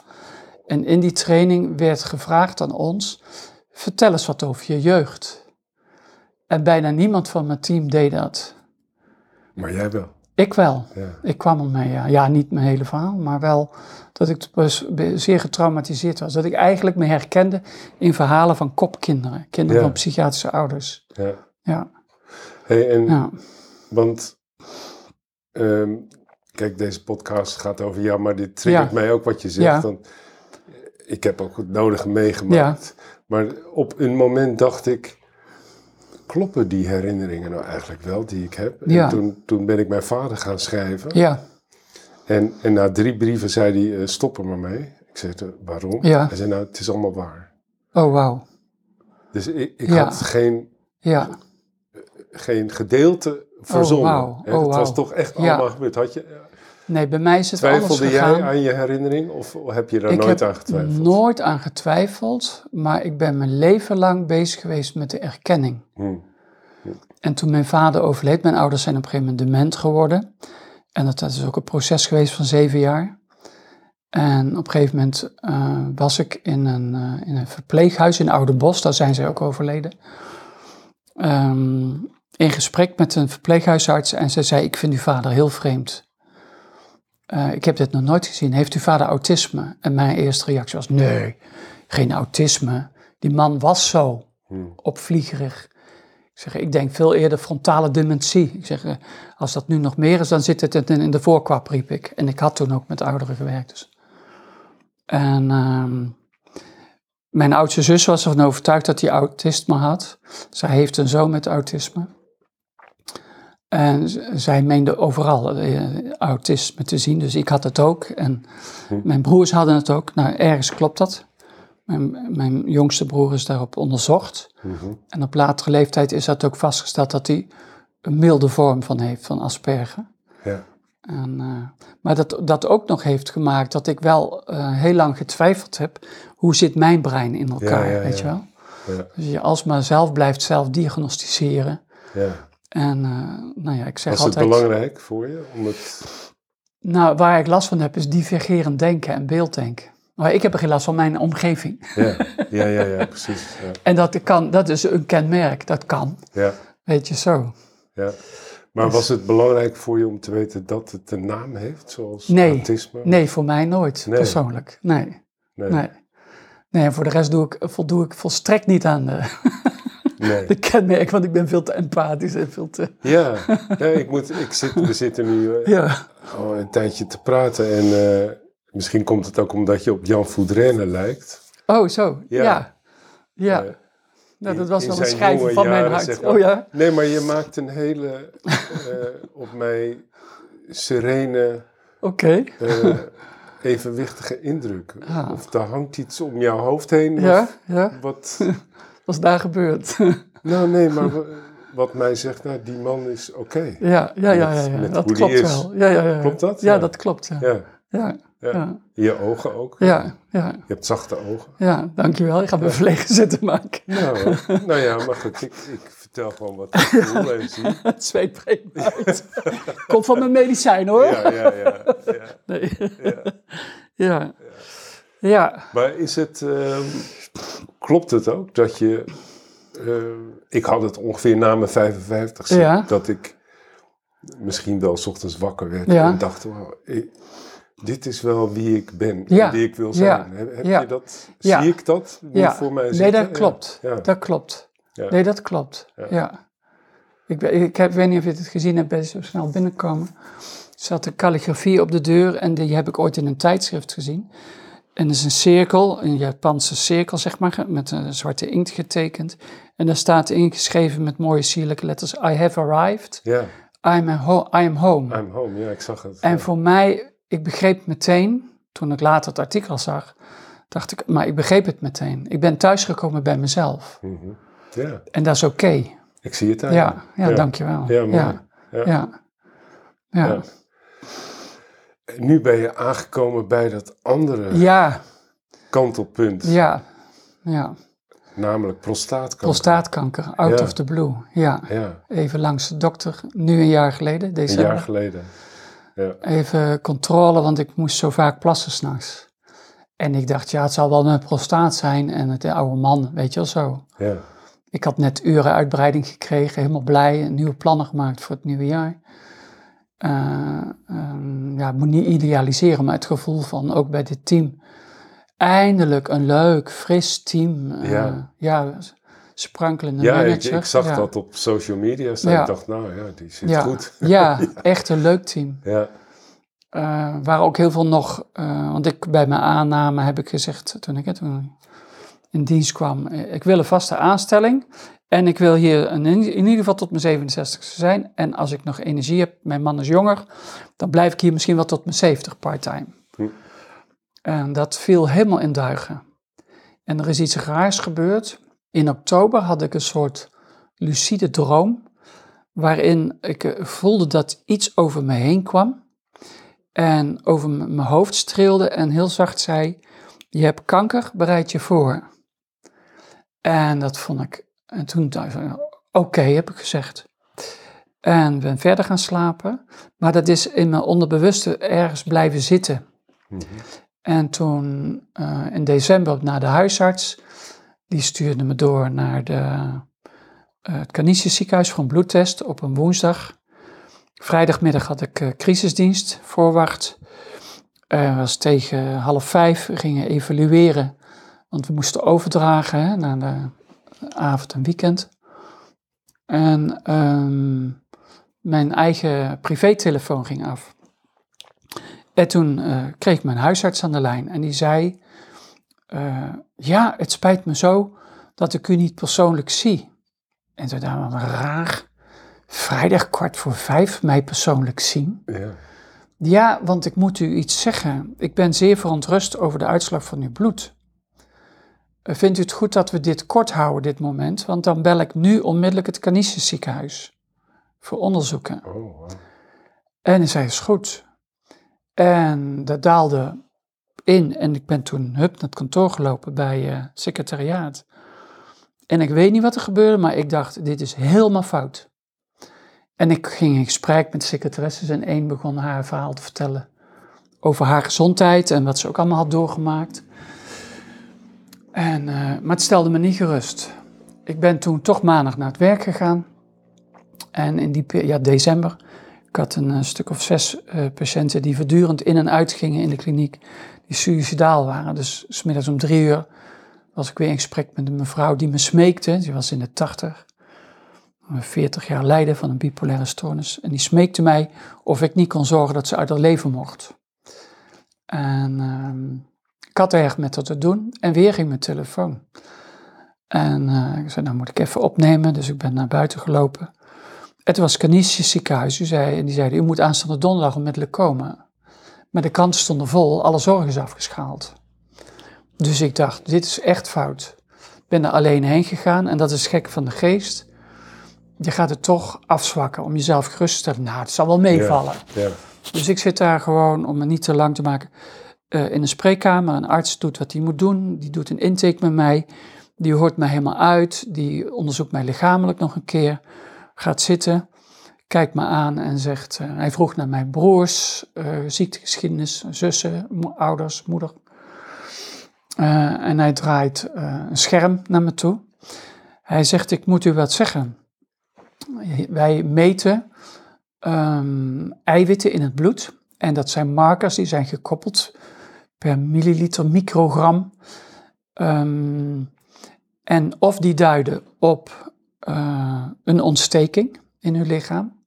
En in die training werd gevraagd aan ons: Vertel eens wat over je jeugd. En bijna niemand van mijn team deed dat. Maar jij wel. Ik wel. Ja. Ik kwam ermee, ja. ja, niet mijn hele verhaal, maar wel dat ik dus zeer getraumatiseerd was. Dat ik eigenlijk me herkende in verhalen van kopkinderen, kinderen Ja. van psychiatrische ouders. Ja. Ja, Hey, en, ja, Want, ehm, kijk, deze podcast gaat over jou, maar dit triggert mij ook wat je zegt. Want ik heb ook het nodige meegemaakt. Maar op een moment dacht ik, kloppen die herinneringen nou eigenlijk wel die ik heb? Ja. En toen, toen ben ik mijn vader gaan schrijven. ja, En, en na drie brieven zei hij, eh, stop er maar mee. Ik zei, "Eh, waarom? Ja. Hij zei, nou, het is allemaal waar. oh wauw, Dus ik, ik Ja. had geen, ja, geen gedeelte verzonnen. wauw. Hè, Oh, het was toch echt allemaal gebeurd. Had je, Nee, bij mij is het anders Twijfelde gegaan. jij aan je herinnering of heb je daar ik nooit heb aan getwijfeld? nooit aan getwijfeld, maar ik ben mijn leven lang bezig geweest met de erkenning. Hm. En toen mijn vader overleed, mijn ouders zijn op een gegeven moment dement geworden. En dat, dat is ook een proces geweest van zeven jaar. En op een gegeven moment eh, was ik in een, eh, in een verpleeghuis in Oudenbosch, daar zijn zij ook overleden. Ehm, in gesprek met een verpleeghuisarts en zij zei, ik vind uw vader heel vreemd. Eh, ik heb dit nog nooit gezien. Heeft uw vader autisme? En mijn eerste reactie was, nee, geen autisme. Die man was zo, Hm. opvliegerig. Ik zeg, ik denk veel eerder frontale dementie. Ik zeg, eh, als dat nu nog meer is, dan zit het in de voorkwap, riep ik. En ik had toen ook met ouderen gewerkt. Dus. En ehm, mijn oudste zus was ervan overtuigd dat hij autisme had. Zij heeft een zoon met autisme. En zij meende overal eh, autisme te zien, dus ik had het ook. En Hm. mijn broers hadden het ook. Nou, ergens klopt dat. Mijn, mijn jongste broer is daarop onderzocht. Mhm. En op latere leeftijd is dat ook vastgesteld dat hij een milde vorm van heeft, van Asperger. Ja. En, eh, maar dat, dat ook nog heeft gemaakt dat ik wel eh, heel lang getwijfeld heb. Hoe zit mijn brein in elkaar, ja, weet je wel? Ja. Dus je alsmaar zelf blijft zelf diagnosticeren. ja. En uh, nou ja, ik zeg Was het altijd... belangrijk voor je? Om het... Nou, waar ik last van heb is divergerend denken en beelddenken. Maar ik heb er geen last van mijn omgeving. Ja, ja, ja, ja precies. Ja. En dat, kan, dat is een kenmerk, dat kan. Ja, Weet je zo. ja. Maar Dus- was het belangrijk voor je om te weten dat het een naam heeft, zoals Nee. autisme? Nee, voor mij nooit, Nee. persoonlijk. Nee, Nee. nee. Nee, en voor de rest doe ik, voldoe ik volstrekt niet aan de, Nee. de kenmerk, want ik ben veel te empathisch en veel te... Ja, ja ik moet, ik zit, we zitten nu eh, Ja, al een tijdje te praten en eh, misschien komt het ook omdat je op Jan Voudrenne lijkt. oh zo, Ja. ja. Ja, nou, dat was wel een schrijven van mijn hart. zeg maar. Oh ja? Nee, maar je maakt een hele eh, op mij serene, Oké. evenwichtige indruk. Ah. Of er hangt iets om jouw hoofd heen. Ja, Of ja. wat, Wat is daar gebeurd? nou nee, maar wa- wat mij zegt, nou die man is oké. ja, ja, ja, ja, Met- ja. met dat klopt is. wel. Ja, ja, ja. Klopt dat? Ja, Ja. dat klopt. Ja, Ja, ja. Je ogen ook. ja, ja. Je hebt zachte ogen. ja dankjewel. Ik ga me verlegen zitten maken. Nou, nou ja, maar goed, ik, ik vertel gewoon wat ik voel en zie. Het zweet breekt uit. Komt van mijn medicijn hoor. Ja, ja, ja. ja, Nee. ja. Ja. Maar is het, ehm, klopt het ook dat je, eh, ik had het ongeveer na mijn 55 Ja. dat ik misschien wel 's ochtends wakker werd Ja. en dacht, wow, ik- dit is wel wie ik ben, Ja. en wie ik wil zijn. Heb, je dat, zie ik dat nu voor mij Nee, dat klopt. Dat klopt. Nee, dat klopt. Ja. Ik, ben- ik, heb, weet niet of je het gezien hebt, ben je zo snel binnenkomen. Er zat een calligrafie op de deur en die heb ik ooit in een tijdschrift gezien. En dat is een cirkel, een Japanse cirkel zeg maar, met een zwarte inkt getekend. En daar staat ingeschreven met mooie sierlijke letters, I have arrived, Ja, I'm, a ho- I am home. I'm home, ja, ik zag het. En ja. voor mij, ik begreep meteen, toen ik later het artikel zag, dacht ik, maar ik begreep het meteen. Ik ben thuisgekomen bij mezelf. Mhm. ja, En dat is oké. ik zie het aan Ja, je. ja, dankjewel. Ja, mooi. Ja, Ja. ja. Nu ben je aangekomen bij dat andere Ja, kantelpunt, ja, ja. namelijk prostaatkanker. Prostaatkanker, out Ja. of the blue. Ja, Ja, even langs de dokter, nu een jaar geleden, een december. jaar geleden. Ja, Even controle, want ik moest zo vaak plassen s'nachts. En ik dacht, ja, het zal wel mijn prostaat zijn en het oude man, weet je wel zo. ja, Ik had net uren uitbreiding gekregen, helemaal blij, nieuwe plannen gemaakt voor het nieuwe jaar. Ehm, ja, ik moet niet idealiseren, maar het gevoel van ook bij dit team. Eindelijk een leuk, fris team. eh, Ja. ja, sprankelende ja ik, manager. ik zag ja. dat op social media staan. Ja. Ik dacht, nou ja, die zit goed. Ja, echt een leuk team. Ja, Eh waar ook heel veel nog, want ik bij mijn aanname heb ik gezegd toen ik toen in dienst kwam, ik wil een vaste aanstelling en ik wil hier in, in ieder geval tot mijn 67 zijn. En als ik nog energie heb, mijn man is jonger, dan blijf ik hier misschien wel tot mijn 70 part-time. Hm. En dat viel helemaal in duigen. En er is iets raars gebeurd. In oktober had ik een soort lucide droom, waarin ik eh, voelde dat iets over me heen kwam en over mijn hoofd streelde en heel zacht zei: Je hebt kanker, bereid je voor. En dat vond ik. En toen dacht ik: Oké, heb ik gezegd. En ben verder gaan slapen. Maar dat is in mijn onderbewuste ergens blijven zitten. Mhm. En toen eh, in december naar de huisarts. Die stuurde me door naar de, eh, het Canisius ziekenhuis voor een bloedtest op een woensdag. Vrijdagmiddag had ik eh, crisisdienst, voorwacht. Was tegen half vijf, we gingen evalueren. Want we moesten overdragen hè, naar de avond en weekend. En ehm, mijn eigen privételefoon ging af. En toen eh, kreeg ik mijn huisarts aan de lijn en die zei: eh, Ja, het spijt me zo dat ik u niet persoonlijk zie. En toen dacht ik, raar. vrijdag kwart voor vijf mij persoonlijk zien? Ja. Ja, want ik moet u iets zeggen. Ik ben zeer verontrust over de uitslag van uw bloed. Vindt u het goed dat we dit kort houden, dit moment? Want dan bel ik nu onmiddellijk het Canisius ziekenhuis voor onderzoeken. Oh, wow. En hij zei, is goed. En dat daalde in en ik ben toen hup naar het kantoor gelopen bij eh secretariaat. En ik weet niet wat er gebeurde, maar ik dacht, dit is helemaal fout. En ik ging in gesprek met de secretaresses en één begon haar verhaal te vertellen over haar gezondheid en wat ze ook allemaal had doorgemaakt. En, eh, maar het stelde me niet gerust. Ik ben toen toch maandag naar het werk gegaan. En in die ja, december, ik had een eh, stuk of zes eh, patiënten die voortdurend in en uit gingen in de kliniek, die suicidaal waren. Dus smiddags om drie uur was ik weer in gesprek met een mevrouw die me smeekte, die was in de tachtig, 40 jaar lijden van een bipolaire stoornis. En die smeekte mij of ik niet kon zorgen dat ze uit haar leven mocht. En ik had erg met haar te doen en weer ging mijn telefoon. En eh, ik zei, nou moet ik even opnemen, dus ik ben naar buiten gelopen. Het was Canisius ziekenhuis, u zei, en die zeiden, u moet aanstaande donderdag onmiddellijk komen. Maar de kanten stonden vol, alle zorg is afgeschaald. Dus ik dacht, dit is echt fout. Ik ben er alleen heen gegaan en dat is gek van de geest. Je gaat het toch afzwakken om jezelf gerust te stellen. Nou, het zal wel meevallen. Ja. Dus ik zit daar gewoon, om het niet te lang te maken, eh, in een spreekkamer. Een arts doet wat hij moet doen. Die doet een intake met mij. Die hoort mij helemaal uit. Die onderzoekt mij lichamelijk nog een keer. Gaat zitten, kijkt me aan en zegt... eh, hij vroeg naar mijn broers, eh, ziektegeschiedenis, zussen, ouders, moeder. En hij draait een scherm naar me toe. Hij zegt, ik moet u wat zeggen. Wij meten ehm, eiwitten in het bloed. En dat zijn markers die zijn gekoppeld per milliliter microgram. Ehm, en of die duiden op eh, een ontsteking in uw lichaam,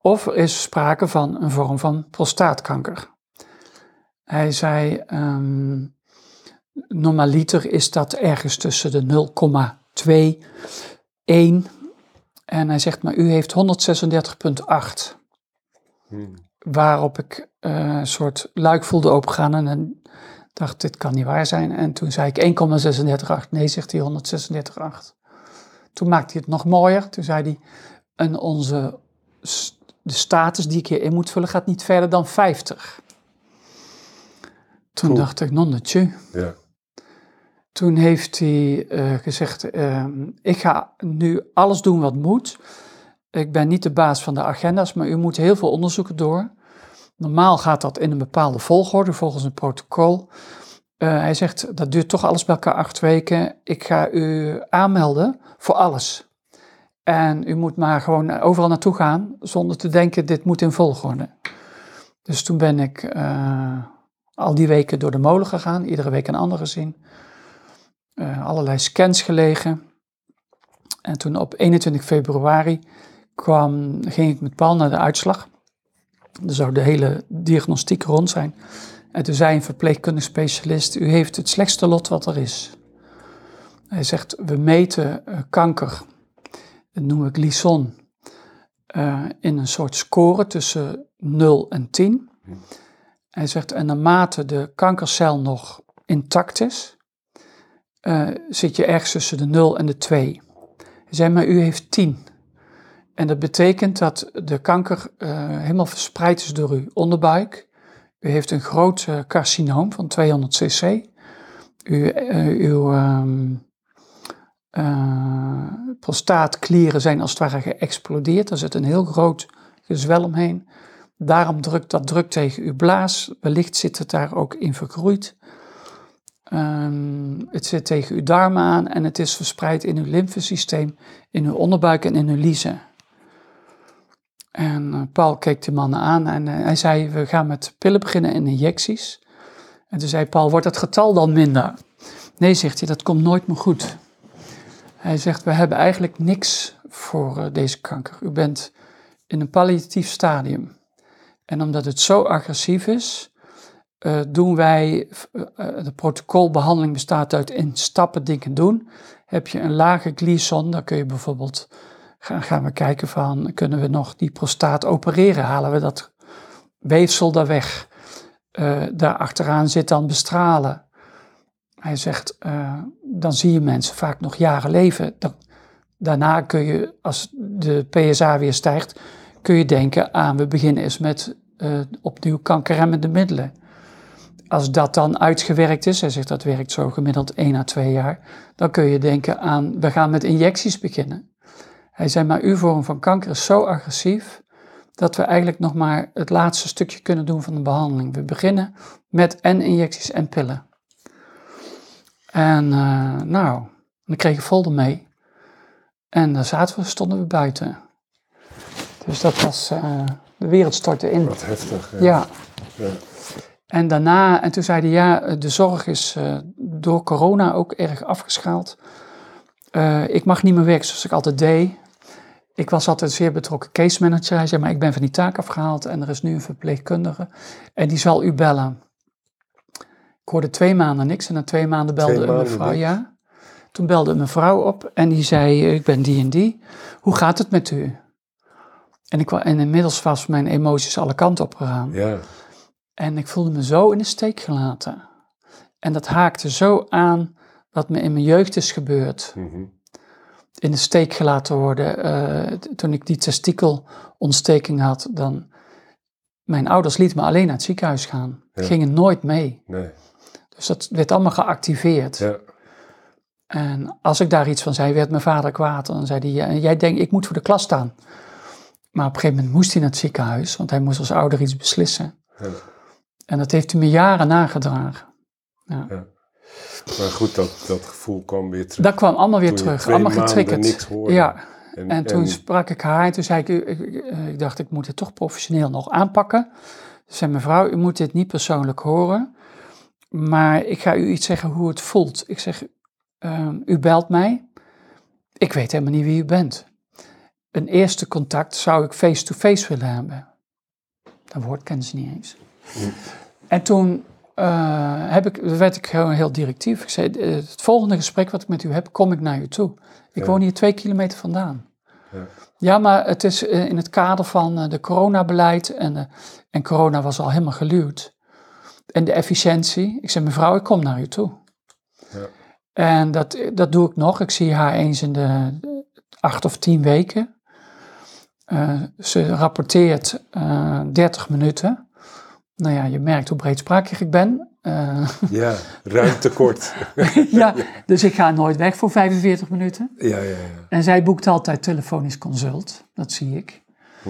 of er is sprake van een vorm van prostaatkanker. Hij zei, ehm normaliter is dat ergens tussen de 0,2, 1 en hij zegt, maar u heeft 136,8. Hm. Waarop ik eh, een soort luik voelde opengaan en dan dacht, dit kan niet waar zijn. En toen zei ik 1,368. Nee, zegt hij 136,8. Toen maakte hij het nog mooier. Toen zei hij, en onze de status die ik hierin moet vullen gaat niet verder dan 50. Toen Cool. dacht ik, nonnetje. Ja. Toen heeft hij eh, gezegd: ehm, Ik ga nu alles doen wat moet. Ik ben niet de baas van de agenda's, maar u moet heel veel onderzoeken door. Normaal gaat dat in een bepaalde volgorde volgens een protocol. Eh, hij zegt: Dat duurt toch alles bij elkaar acht weken. Ik ga u aanmelden voor alles. En u moet maar gewoon overal naartoe gaan zonder te denken: dit moet in volgorde. Dus toen ben ik eh, al die weken door de molen gegaan, iedere week een ander gezien eh, allerlei scans gelegen. En toen op 21 februari kwam, ging ik met Paul naar de uitslag. Er zou de hele diagnostiek rond zijn. En toen zei een verpleegkundig specialist, u heeft het slechtste lot wat er is. Hij zegt, we meten eh, kanker, dat noemen we glycon, eh, in een soort score tussen 0 en 10. Hij zegt, en naarmate de kankercel nog intact is, eh, zit je ergens tussen de 0 en de 2. Hij zei, maar u heeft 10. En dat betekent dat de kanker eh, helemaal verspreid is door uw onderbuik. U heeft een groot eh, carcinoom van 200 cc. U, eh, uw ehm, eh, prostaatklieren zijn als het ware geëxplodeerd. Er zit een heel groot gezwel omheen. Daarom drukt dat druk tegen uw blaas. Wellicht zit het daar ook in vergroeid. Ehm, het zit tegen uw darmen aan en het is verspreid in uw lymfesysteem, in uw onderbuik en in uw liezen. En eh, Paul keek de mannen aan en eh, hij zei, we gaan met pillen beginnen en injecties. En toen zei Paul, wordt het getal dan minder? Nee, zegt hij, dat komt nooit meer goed. Hij zegt, we hebben eigenlijk niks voor eh, deze kanker. U bent in een palliatief stadium. En omdat het zo agressief is, doen wij, de protocolbehandeling bestaat uit in stappen dingen doen. Heb je een lage glycon, dan kun je bijvoorbeeld gaan, we kijken van, kunnen we nog die prostaat opereren? Halen we dat weefsel daar weg? Uh, daar achteraan zit dan bestralen. Hij zegt, uh, dan zie je mensen vaak nog jaren leven. Dan, daarna kun je, als de PSA weer stijgt, kun je denken aan, we beginnen eens met uh, opnieuw kankerremmende middelen. Als dat dan uitgewerkt is, hij zegt dat werkt zo gemiddeld 1 à 2 jaar, dan kun je denken aan, we gaan met injecties beginnen. Hij zei, maar uw vorm van kanker is zo agressief, dat we eigenlijk nog maar het laatste stukje kunnen doen van de behandeling. We beginnen met en injecties en pillen. En uh, nou, dan kreeg ik folder mee. En dan zaten we, stonden we buiten. Dus dat was, uh, de wereld stortte in. Wat heftig. Ja. ja. ja. En daarna, en toen zei hij, ja, de zorg is uh, door corona ook erg afgeschaald. Ik mag niet meer werken zoals ik altijd deed. Ik was altijd zeer betrokken case manager. Hij zei, maar ik ben van die taak afgehaald en er is nu een verpleegkundige. En die zal u bellen. Ik hoorde twee maanden niks en na twee maanden belde twee een mevrouw, ja. Toen belde een mevrouw op en die zei, ik ben die en die. Hoe gaat het met u? En, ik, en inmiddels was mijn emoties alle kanten op gegaan. Ja. En ik voelde me zo in de steek gelaten. En dat haakte zo aan wat me in mijn jeugd is gebeurd. Mm -hmm. In de steek gelaten worden. Uh, toen ik die testikelontsteking had, dan... Mijn ouders lieten me alleen naar het ziekenhuis gaan. Ja. Gingen nooit mee. Nee. Dus dat werd allemaal geactiveerd. Ja. En als ik daar iets van zei, werd mijn vader kwaad. Dan zei hij, jij denkt, ik moet voor de klas staan. Maar op een gegeven moment moest hij naar het ziekenhuis, want hij moest als ouder iets beslissen. Ja. En dat heeft hij me jaren nagedragen. Ja. Maar goed, dat, dat gevoel kwam weer terug. Dat kwam allemaal weer terug, twee allemaal getriggerd. niks hoorde. Ja, En, en toen en- sprak ik haar en toen zei ik, ik, ik, ik dacht ik moet het toch professioneel nog aanpakken. Ze zei mevrouw, u moet dit niet persoonlijk horen, maar ik ga u iets zeggen hoe het voelt. Ik zeg, ehm, u belt mij, ik weet helemaal niet wie u bent. Een eerste contact zou ik face-to-face willen hebben. Dat woord kennen ze niet eens. Mm. En toen eh, heb ik, werd ik gewoon heel directief. Ik zei, eh, het volgende gesprek wat ik met u heb, kom ik naar u toe. Ik Ja. woon hier twee kilometer vandaan. Ja. Ja, maar het is eh, in het kader van de coronabeleid en, en corona was al helemaal geluwd. En de efficiëntie. Ik zei, mevrouw, ik kom naar u toe. Ja. En dat, dat doe ik nog. Ik zie haar eens in de acht of tien weken. Ze rapporteert eh 30 minuten. Nou ja, je merkt hoe breedsprakig ik ben. Eh, Ja, ruimtekort. ja, dus ik ga nooit weg voor 45 minuten. ja, ja, ja. En zij boekt altijd telefonisch consult, dat zie ik. Hm.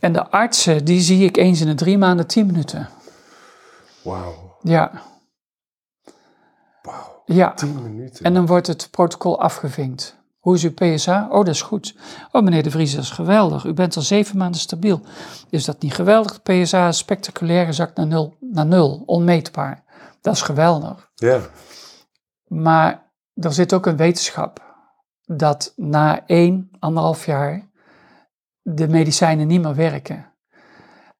En de artsen, die zie ik eens in de drie maanden 10 minuten. Wauw, Ja, wauw. ja. Tien minuten. En dan wordt het protocol afgevinkt. Hoe is uw PSA? Oh, dat is goed. Oh, meneer De Vries, dat is geweldig. U bent al zeven maanden stabiel. Is dat niet geweldig? De PSA is spectaculair gezakt naar nul, naar nul, onmeetbaar. Dat is geweldig. Ja, Maar er zit ook een wetenschap dat na één, anderhalf jaar de medicijnen niet meer werken.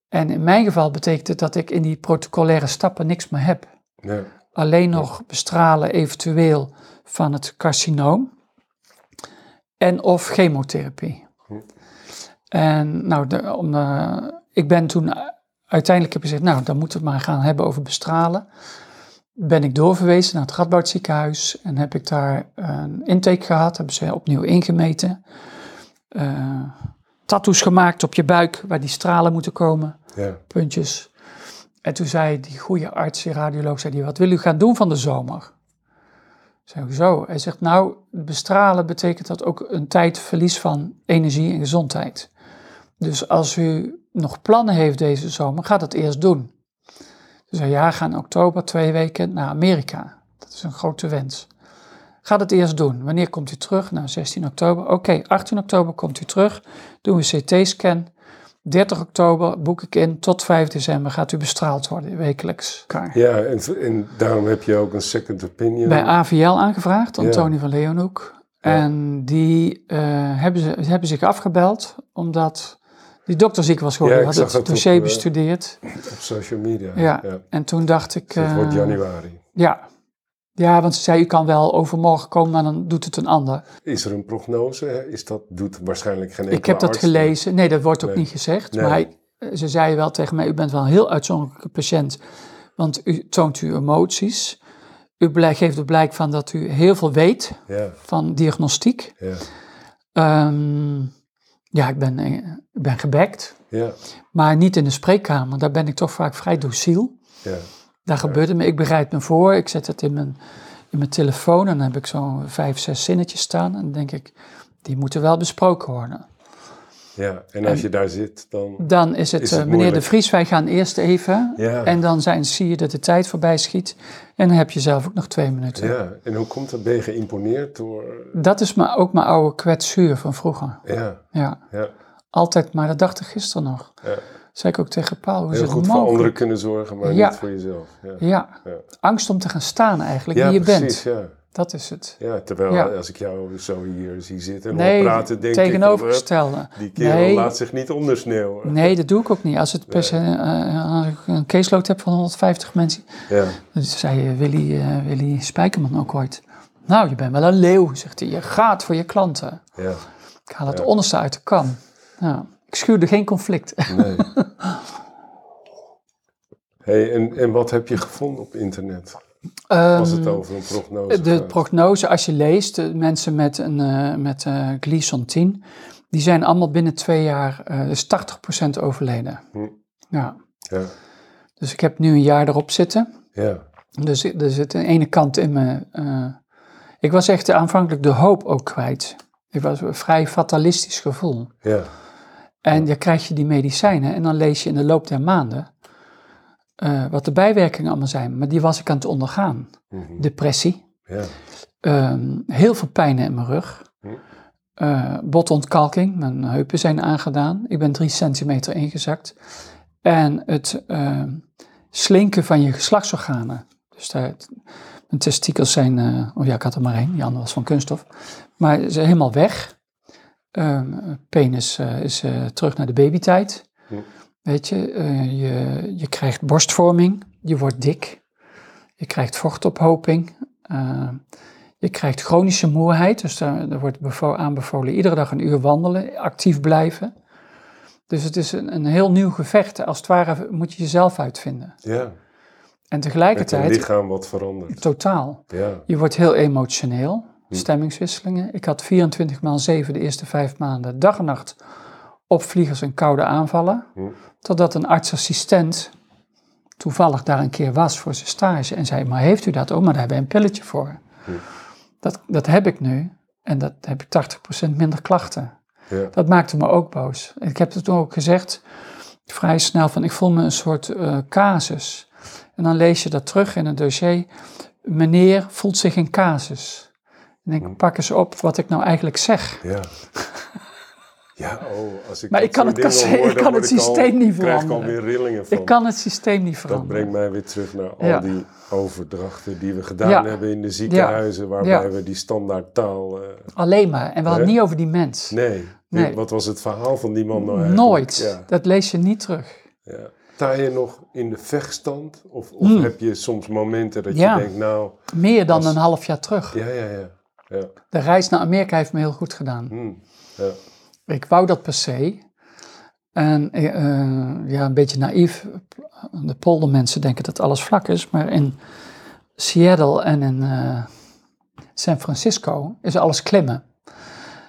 En in mijn geval betekent het dat ik in die protocolaire stappen niks meer heb. ja, Alleen nog bestralen eventueel van het carcinoom en of chemotherapie. Hm. En nou, de, om, eh, ik ben toen uiteindelijk heb ik gezegd, nou, dan moeten we het maar gaan hebben over bestralen. Ben ik doorverwezen naar het Radboud ziekenhuis en heb ik daar een intake gehad, hebben ze opnieuw ingemeten. Eh tattoos gemaakt op je buik waar die stralen moeten komen ja. puntjes. En toen zei die goede arts, die radioloog, zei die, wat wil u gaan doen van de zomer? Zo. Hij zegt, nou, bestralen betekent dat ook een tijd verlies van energie en gezondheid. Dus als u nog plannen heeft deze zomer, ga dat eerst doen. Zei, ja, ga in oktober twee weken naar Amerika. Dat is een grote wens. Ga dat eerst doen. Wanneer komt u terug? Nou, 16 oktober. Oké, 18 oktober komt u terug. Doe een CT-scan. 30 oktober boek ik in. Tot 5 december gaat u bestraald worden, wekelijks. Ja, en, en daarom heb je ook een second opinion. Bij AVL aangevraagd, Ja. Antonie van Leeuwenhoek. En die eh, hebben, ze, hebben zich afgebeld, omdat die dokter ziek was geworden. Ja, ik had het het dossier op, eh, bestudeerd. Op social media. Ja. En toen dacht ik... Dus het wordt eh, januari. Ja. Ja, want ze zei, u kan wel overmorgen komen, maar dan doet het een ander. Is er een prognose? Is dat, doet waarschijnlijk geen enkele Ik heb dat arts. gelezen. Nee, dat wordt ook Nee. niet gezegd. Nee. Maar hij- ze zei wel tegen mij, u bent wel een heel uitzonderlijke patiënt. Want u toont uw emoties. U geeft er blijk van dat u heel veel weet Ja, van diagnostiek. ja, Ehm, ja, ik ben, eh, ik ben gebekt. ja, Maar niet in de spreekkamer. Daar ben ik toch vaak vrij dociel. ja. Daar gebeurt het me. Ik bereid me voor. Ik zet het in mijn, in mijn telefoon. En dan heb ik zo'n vijf, zes zinnetjes staan. En dan denk ik, die moeten wel besproken worden. ja. En als je daar zit, dan... Dan is het, Is het eh, meneer De? Vries, wij gaan eerst even. Ja. En dan zijn, zie je dat de tijd voorbij schiet. En dan heb je zelf ook nog twee minuten. Ja, en hoe komt dat? Ben je geïmponeerd door... Dat is maar ook mijn oude kwetsuur van vroeger. Ja, Ja, ja, altijd. Maar dat dacht ik gisteren nog. ja. Zei ik ook tegen Paul, hoe is Heel het goed voor anderen kunnen zorgen, maar Ja. niet voor jezelf. Ja, Ja, Ja. angst om te gaan staan eigenlijk, wie je precies, bent. Ja. Dat is het. ja, terwijl als ik jou zo hier zie zitten en Nee, praten, denk ik... tegenovergestelde. van, eh, Die kerel Nee. laat zich niet ondersneeuwen. Nee, dat doe ik ook niet. Als, het per se, eh, als ik een caseload heb van 150 mensen, Ja, dan zei eh, Willy, eh, Willy Spijkerman ook ooit. Nou, je bent wel een leeuw, zegt hij. Je gaat voor je klanten. ja, Ik haal het onderste uit de kan. Ja, ik schuwde geen conflict. nee. hey, en, en wat heb je gevonden op internet? Als het Ehm, over een prognose de gaat? prognose, als je leest, de mensen met, een, eh met eh Gleason 10, die zijn allemaal binnen twee jaar, eh dus 80% overleden. Hm. Ja, Ja, dus ik heb nu een jaar erop zitten. ja, Dus er zit een ene kant in me. eh, ik was echt aanvankelijk de hoop ook kwijt. Ik was een vrij fatalistisch gevoel. ja, En dan krijg je die medicijnen en dan lees je in de loop der maanden eh, wat de bijwerkingen allemaal zijn. Maar die was ik aan het ondergaan. mhm, Depressie, ja, ehm, heel veel pijn in mijn rug, Hm. eh, botontkalking, mijn heupen zijn aangedaan. Ik ben drie centimeter ingezakt. En het ehm, slinken van je geslachtsorganen. Dus daar, mijn testikels zijn, eh, oh ja, ik had er maar één, die andere was van kunststof. Maar ze zijn helemaal weg. Ehm, penis eh, is eh, terug naar de babytijd. Weet je, eh, je, je krijgt borstvorming, je wordt dik. Je krijgt vochtophoping. eh, je krijgt chronische moeheid, dus daar, er wordt bevo- aanbevolen iedere dag een uur wandelen, actief blijven. Dus het is een, een heel nieuw gevecht. Als het ware moet je jezelf uitvinden. ja. En Met tegelijkertijd, lichaam wat verandert. totaal. Ja, Je wordt heel emotioneel. Stemmingswisselingen. Ik had 24 maal 7 de eerste vijf maanden, dag en nacht, opvliegers en koude aanvallen. Hm. Totdat een artsassistent toevallig daar een keer was voor zijn stage en zei, maar heeft u dat ook? Maar daar hebben we een pilletje voor. Hm. Dat, dat heb ik nu en dat heb ik 80% minder klachten. ja, Dat maakte me ook boos. Ik heb het toen ook gezegd, vrij snel, van ik voel me een soort eh, casus. En dan lees je dat terug in een dossier. Meneer voelt zich een casus. En ik pak eens op wat ik nou eigenlijk zeg. ja. Ja, oh, als ik Maar dat ik kan het hoor, ik kan het ik al- systeem niet ik veranderen. alweer rillingen van. Ik kan het systeem niet Dat veranderen. brengt mij weer terug naar al Ja. die overdrachten die we gedaan Ja. hebben in de ziekenhuizen, waarbij Ja. we die standaard taal... eh, Alleen maar. En we hadden het niet over die mens. nee. Nee. wat was het verhaal van die man nou eigenlijk? Nooit. Ja, Dat lees je niet terug. ja. Sta je nog in de vechtstand? Of, of Hmm. heb je soms momenten dat Ja. je denkt, nou... Meer dan Als- een half jaar terug. Ja, ja, ja. Ja. De reis naar Amerika heeft me heel goed gedaan. Hmm. ja. Ik wou dat per se. En eh, eh, ja, een beetje naïef. De poldermensen denken dat alles vlak is. Maar in Seattle en in eh, San Francisco is alles klimmen.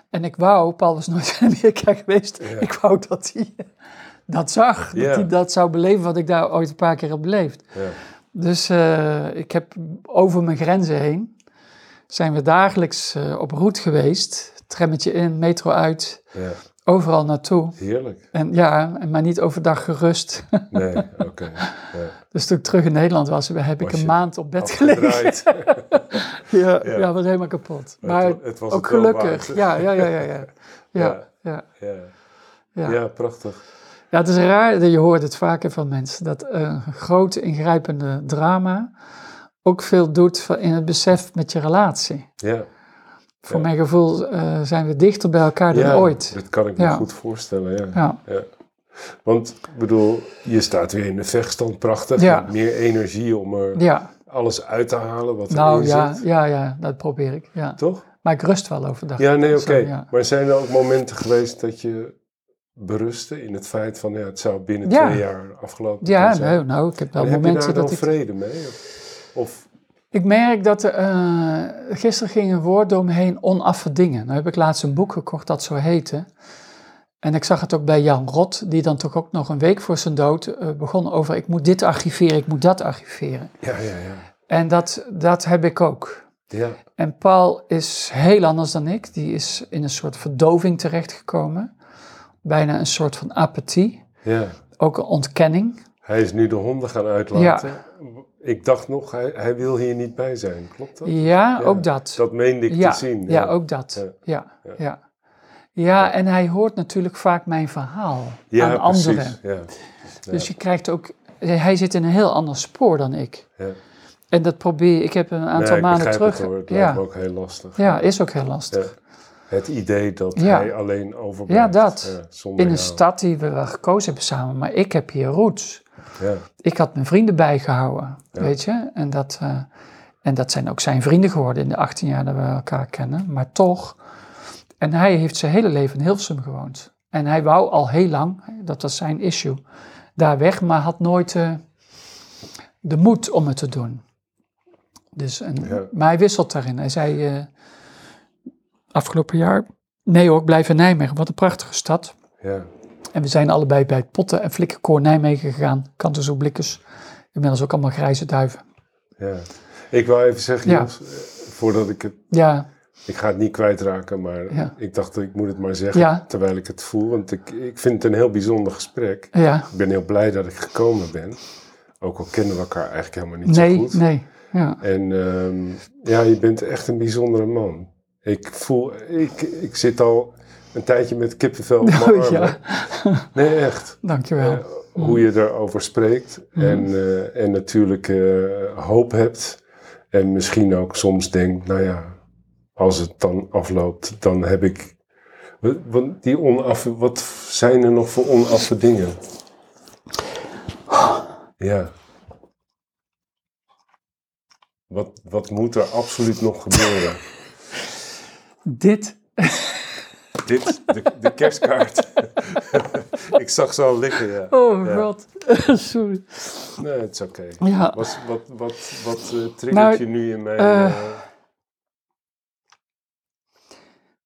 En ik wou, Paul was nooit in Amerika geweest. Ja. Ik wou dat hij dat zag. Dat hij dat zou beleven wat ik daar ooit een paar keer heb beleefd. ja. Dus ik heb over mijn grenzen heen. Zijn we dagelijks eh, op route geweest. Trammetje in, metro uit. ja. Overal naartoe. Heerlijk. En ja, maar niet overdag gerust. Nee, oké. Ja. dus toen ik terug in Nederland was, heb ik een maand op bed gelegen. Ja, Ja. ja. was helemaal kapot. Maar het, het was ook het gelukkig. waard. Ja, ja, ja, ja. Ja, ja, Ja. ja. Ja. ja. Ja, prachtig. Ja, het is raar, je hoort het vaker van mensen, dat een groot ingrijpende drama ook veel doet in het besef met je relatie. Ja. Voor Ja. mijn gevoel eh, zijn we dichter bij elkaar dan ja, ooit. dat kan ik me Ja. goed voorstellen, ja. Ja, ja. Want, ik bedoel, je staat weer in de vechtstand, prachtig. Ja. Meer energie om er ja, alles uit te halen wat Nou erin ja, zit. ja, ja, dat probeer ik. Ja. Toch? Maar ik rust wel overdag. Ja, nee, oké. Zo, ja. Maar zijn er ook momenten geweest dat je berustte in het feit van ja, het zou binnen Ja. twee jaar afgelopen Ja, kunnen zijn? nou, nou, ik heb wel En heb je momenten daar dan dat ik... vrede mee? Of, of Ik merk dat eh, gisteren ging een woord door me heen, onaffe dingen. Nou heb ik laatst een boek gekocht dat zo heette. En ik zag het ook bij Jan Rot, die dan toch ook nog een week voor zijn dood eh, begon over... ik moet dit archiveren, ik moet dat archiveren. ja, ja, ja. En dat, dat heb ik ook. Ja, En Paul is heel anders dan ik. Die is in een soort verdoving terechtgekomen. Bijna een soort van apathie. ja. Ook een ontkenning. Hij is nu de honden gaan uitlaten. Ik dacht nog, hij, hij wil hier niet bij zijn. Klopt dat? Ja, Ja, ook dat. Dat meende ik ja, te zien. ja, ook dat. Ja. Ja, Ja. en hij hoort natuurlijk vaak mijn verhaal aan precies. anderen. Ja, Dus je krijgt ook... Hij zit in een heel ander spoor dan ik. ja. En dat probeer ik. heb een aantal Nee, maanden terug... Het, hoor. Het ja, ook heel lastig. ja, is ook heel lastig. Het idee dat Ja. hij alleen overblijft. Ja, dat. In een jou. stad die we wel gekozen hebben samen. Maar ik heb hier roots. Ja, ik had mijn vrienden bijgehouden, Ja. weet je. En dat, eh, en dat zijn ook zijn vrienden geworden in de 18 jaar dat we elkaar kennen. Maar toch, en hij heeft zijn hele leven in Hilversum gewoond. En hij wou al heel lang, dat was zijn issue, daar weg, maar had nooit eh, de moed om het te doen. Dus, en, Ja. Maar hij wisselt daarin. Hij zei eh, afgelopen jaar, nee hoor, ik blijf in Nijmegen, wat een prachtige stad. ja. En we zijn allebei bij het Potten- en Flikkenkoor Nijmegen gegaan. Kanten zo blikkers. Inmiddels ook allemaal grijze duiven. ja. Ik wou even zeggen, Ja. Voordat ik het... Ja, Ik ga het niet kwijtraken, maar Ja. ik dacht, ik moet het maar zeggen Ja. terwijl ik het voel. Want ik, ik vind het een heel bijzonder gesprek. ja. Ik ben heel blij dat ik gekomen ben. Ook al kennen we elkaar eigenlijk helemaal niet zo goed. nee. Ja. En ehm, ja, je bent echt een bijzondere man. Ik voel, ik, ik zit al een tijdje met kippenvel op mijn Oh, ja. Nee, echt. Dankjewel. Eh, hoe je erover spreekt. Mm. En, eh, en natuurlijk eh, hoop hebt. En misschien ook soms denkt, nou ja, als het dan afloopt, dan heb ik... Wat, wat, die onaffe, wat zijn er nog voor onaffe dingen? Ja. Wat, wat moet er absoluut nog gebeuren? Dit, Dit, de, de kerstkaart. ik zag ze al liggen, ja. oh Ja. god, sorry. Nee, het is oké. Ja, Wat, wat, wat, wat eh, triggert Nou, je nu in mijn... eh, eh,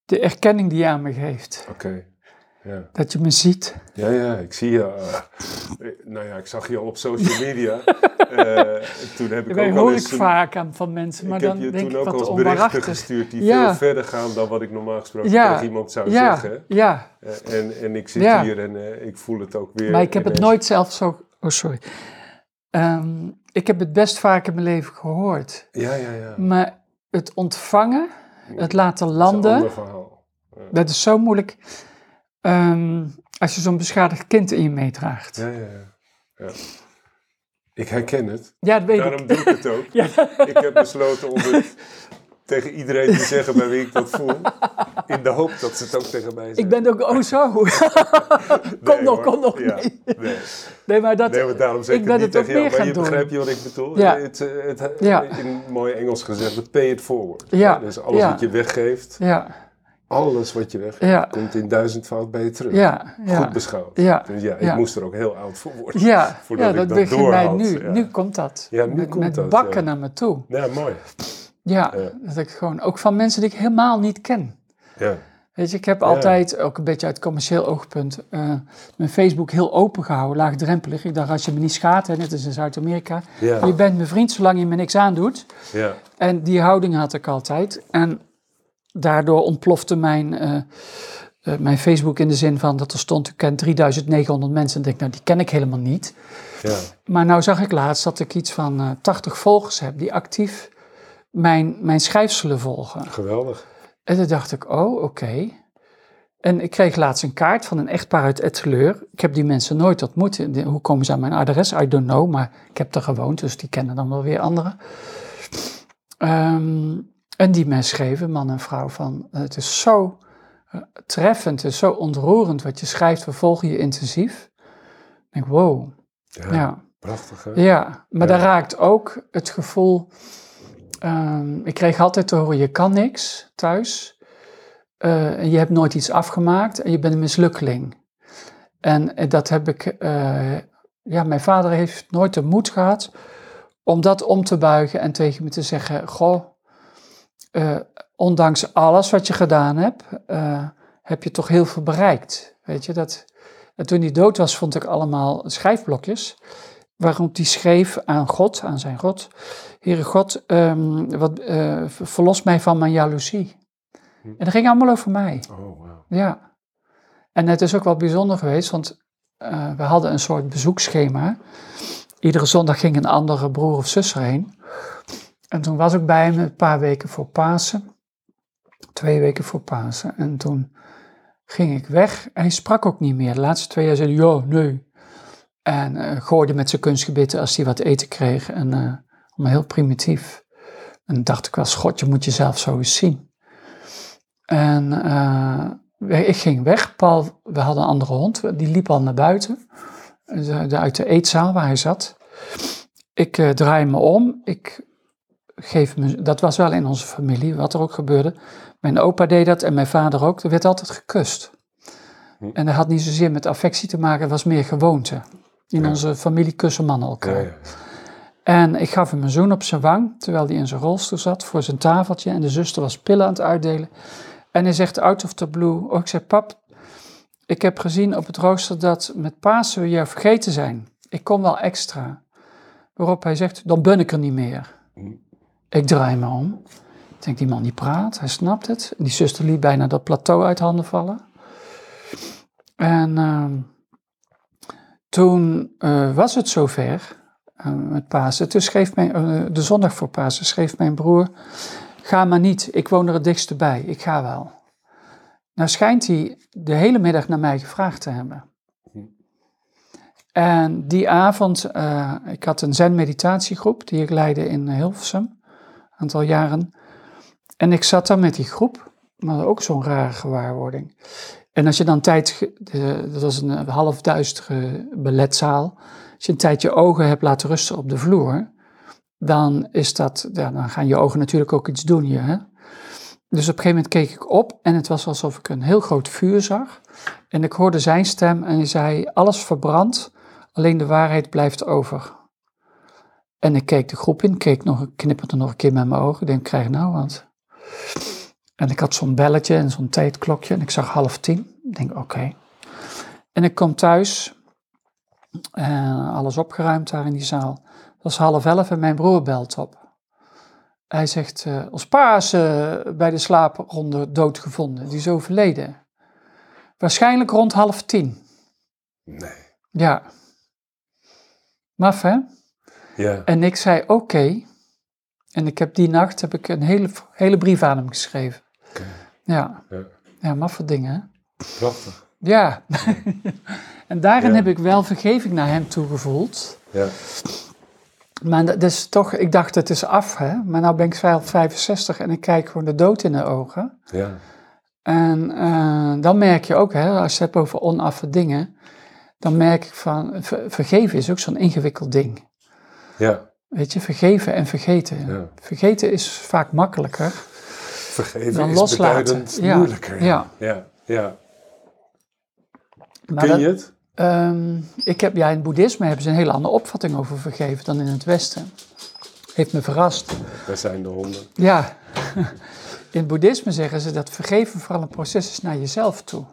de erkenning die je aan me geeft. Oké, ja. Dat je me ziet. Ja, ja, ik zie je. Nou ja, ik zag je al op social media. Eh, toen heb ik Dat ook al hoor eens... ik een- vaak aan van mensen, maar ik heb dan je denk toen ik ook als berichten gestuurd die Ja. veel verder gaan dan wat ik normaal gesproken Ja, tegen iemand zou Ja, zeggen. ja, Eh, en, en ik zit hier en eh, ik voel het ook weer. maar ik heb het nooit zelf zo... Oh, sorry. Ehm, ik heb het best vaak in mijn leven gehoord. Ja, ja, ja. Maar het ontvangen, het laten Dat is een landen... ander verhaal. Dat is zo moeilijk ehm, als je zo'n beschadigd kind in je meedraagt. Ja, ja, ja. ja. Ik herken het. Ja, dat weet Daarom ik. doe ik het ook. Ja, Ik heb besloten om het tegen iedereen te zeggen bij wie ik dat voel. In de hoop dat ze het ook tegen mij zeggen. ik ben ook, oh zo. kom Nee, nog, hoor. kom nog. Ja, Nee. nee. nee, maar dat, Nee, maar daarom zeg ik, ik ben het niet het ook tegen jou. meer Maar gaan je doen. begrijpt je wat ik bedoel? Ja. Het, het, Ja. In mooi Engels gezegd, pay it forward. Ja. Dus alles wat je weggeeft, ja, alles wat je weggeeft, Ja. komt in duizendvoud bij je terug. ja, ja. Goed beschouwd. Ja. Dus ja, ik moest er ook heel oud voor worden. Ja, Voordat ik dat dat begint mij nu. Nu komt dat. Ja, nu met, komt met dat, bakken naar me toe. Ja, mooi. Ja, dat ik gewoon, ook van mensen die ik helemaal niet ken. Ja. Weet je, ik heb altijd, ook een beetje uit commercieel oogpunt, eh, mijn Facebook heel open gehouden, laagdrempelig. Ik dacht, als je me niet schaadt, hè, net als in Zuid-Amerika, je bent mijn vriend zolang je me niks aandoet. Ja. En die houding had ik altijd. En daardoor ontplofte mijn, eh, eh, mijn Facebook in de zin van dat er stond, u kent 3900 mensen. En ik denk, nou, die ken ik helemaal niet. Ja. Maar nou zag ik laatst dat ik iets van eh 80 volgers heb die actief mijn, mijn schrijfselen volgen. Geweldig. En toen dacht ik, oh, oké. En ik kreeg laatst een kaart van een echtpaar uit Etteleur. Ik heb die mensen nooit ontmoet. Hoe komen ze aan mijn adres? I don't know, maar ik heb er gewoond, dus die kennen dan wel weer anderen. Ehm, en die mij schreven, man en vrouw, van eh, het is zo eh, treffend, het is zo ontroerend wat je schrijft, we volgen je intensief. Ik denk, wow, Ja. ja. Prachtig, hè? Ja, maar Ja. daar raakt ook het gevoel. ehm, ik kreeg altijd te horen: je kan niks thuis. eh, en je hebt nooit iets afgemaakt en je bent een mislukkeling. En dat heb ik. ja, mijn vader heeft nooit de moed gehad om dat om te buigen en tegen me te zeggen: Goh, eh, ondanks alles wat je gedaan hebt, eh, heb je toch heel veel bereikt. Weet je dat. En toen hij dood was, vond ik allemaal schrijfblokjes waarop hij schreef aan God, aan zijn God. Heere God, ehm, wat, eh, ver- verlos mij van mijn jaloezie. Hm. En dat ging allemaal over mij. Oh, wauw. Ja. En het is ook wel bijzonder geweest, want we hadden een soort bezoekschema. Iedere zondag ging een andere broer of zus erheen. En toen was ik bij hem een paar weken voor Pasen. Twee weken voor Pasen. En toen ging ik weg. Hij sprak ook niet meer. De laatste twee jaar zei hij, ja, nee. En eh, gooide met zijn kunstgebitten als hij wat eten kreeg. En maar heel primitief. En dacht ik wel, schot, je moet jezelf zo eens zien. En eh, ik ging weg. Paul, we hadden een andere hond, die liep al naar buiten. Uit de eetzaal waar hij zat. Ik draai me om. Ik geef me, dat was wel in onze familie, wat er ook gebeurde. Mijn opa deed dat en mijn vader ook. Er werd altijd gekust. Hm. En dat had niet zozeer met affectie te maken, het was meer gewoonte. In Ja. onze familie kussen mannen elkaar. Ja, ja. En ik gaf hem een zoen op zijn wang, terwijl hij in zijn rolstoel zat voor zijn tafeltje. En de zuster was pillen aan het uitdelen. En hij zegt out of the blue, oh ik zei pap, ik heb gezien op het rooster dat met Pasen we jou vergeten zijn. Ik kom wel extra. Waarop hij zegt, dan ben ik er niet meer. Hm. Ik draai me om. Ik denk, die man die praat, hij snapt het. Die zuster liet bijna dat plateau uit handen vallen. En ehm, toen eh, was het zover eh, met Pasen. Toen schreef mijn, eh, de zondag voor Pasen schreef mijn broer, ga maar niet, ik woon er het dichtste bij, ik ga wel. Nou schijnt hij de hele middag naar mij gevraagd te hebben. En die avond, ik had een zen-meditatiegroep die ik leidde in Hilversum, aantal jaren. En ik zat daar met die groep, maar ook zo'n rare gewaarwording. En als je dan tijd, dat was een half balletzaal, als je een tijd je ogen hebt laten rusten op de vloer, dan is dat, ja, dan gaan je ogen natuurlijk ook iets doen je. Hè? Dus op een gegeven moment keek ik op en het was alsof ik een heel groot vuur zag. En ik hoorde zijn stem en hij zei, alles verbrandt, alleen de waarheid blijft over. En ik keek de groep in, keek nog, knipperde nog een keer met mijn ogen. Ik denk, krijg nou wat. En ik had zo'n belletje en zo'n tijdklokje en ik zag half tien. Ik denk, oké. En ik kom thuis, en alles opgeruimd daar in die zaal. Het was half elf en mijn broer belt op. Hij zegt, eh ons pa is eh, bij de slaapronde doodgevonden. Die is overleden. Waarschijnlijk rond half tien. Nee. Ja. Maf, hè? Ja. En ik zei, oké. En ik heb die nacht heb ik een hele, hele brief aan hem geschreven. Ja. Ja. Ja, maffe dingen? Prachtig. Ja. en daarin Ja. heb ik wel vergeving naar hem toegevoeld. Ja. Maar dat is toch, ik dacht het is af, hè. Maar nou ben ik 65 en ik kijk gewoon de dood in de ogen. Ja. En eh, dan merk je ook, hè, als je het hebt over onaffe dingen, dan merk ik van, ver- vergeven is ook zo'n ingewikkeld ding. Ja. Weet je, vergeven en vergeten. Ja. Vergeten is vaak makkelijker. Vergeven Dan is loslaten. Ja. moeilijker. Ja. Ja. ja. Ken je het? Ehm, ik heb, ja, in het boeddhisme hebben ze een hele andere opvatting over vergeven dan in het Westen. Heeft me verrast. Wij zijn de honden. Ja, in het boeddhisme zeggen ze dat vergeven vooral een proces is naar jezelf toe.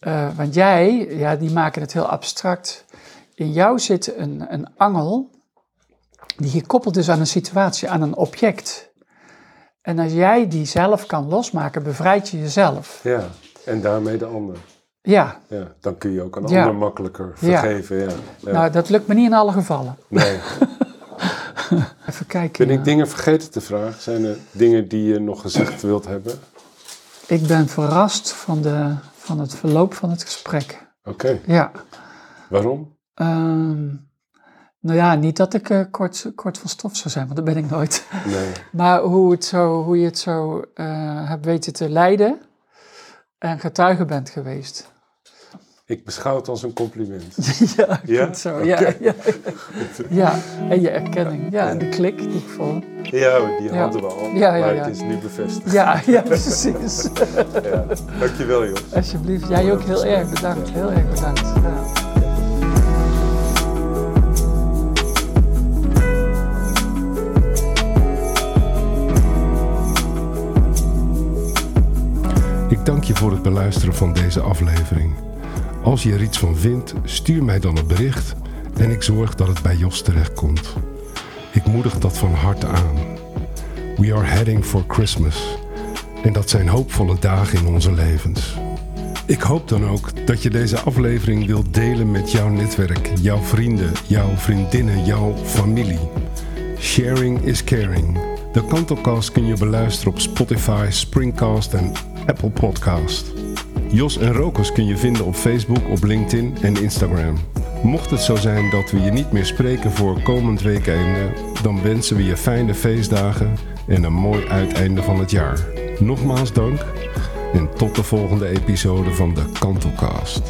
Eh, want jij, ja, die maken het heel abstract. In jou zit een, een angel die gekoppeld is aan een situatie, aan een object. En als jij die zelf kan losmaken, bevrijd je jezelf. Ja. En daarmee de ander. Ja, Ja. Dan kun je ook een Ja. ander makkelijker vergeven. Ja. ja. nou dat lukt me niet in alle gevallen. nee. Even kijken. Ben ik dingen vergeten te vragen? Zijn er dingen die je nog gezegd wilt hebben? Ik ben verrast van, de, van het verloop van het gesprek. Oké. Ja. Waarom? Ehm, nou ja, niet dat ik eh, kort, kort van stof zou zijn, want dat ben ik nooit. Nee. Maar hoe, het zo, hoe je het zo eh, hebt weten te leiden en getuige bent geweest. Ik beschouw het als een compliment. ja, Ja? goed zo. Ja, ja. ja, en je erkenning. Ja, en de klik die ik voel. Ja, die hadden we al. Maar het is nu bevestigd. Ja, ja, precies. Ja. Dankjewel, Jos. Alsjeblieft. Jij ook heel erg bedankt. Heel erg bedankt. Dank je voor het beluisteren van deze aflevering. Als je er iets van vindt, stuur mij dan een bericht en ik zorg dat het bij Jos terechtkomt. Ik moedig dat van harte aan. We are heading for Christmas. En dat zijn hoopvolle dagen in onze levens. Ik hoop dan ook dat je deze aflevering wilt delen met jouw netwerk, jouw vrienden, jouw vriendinnen, jouw familie. Sharing is caring. De Kantelcast kun je beluisteren op Spotify, Springcast en Apple Podcast. Jos en Rokers kun je vinden op Facebook, op LinkedIn en Instagram. Mocht het zo zijn dat we je niet meer spreken voor komend weekende, dan wensen we je fijne feestdagen en een mooi uiteinde van het jaar. Nogmaals dank en tot de volgende episode van de Kantelcast.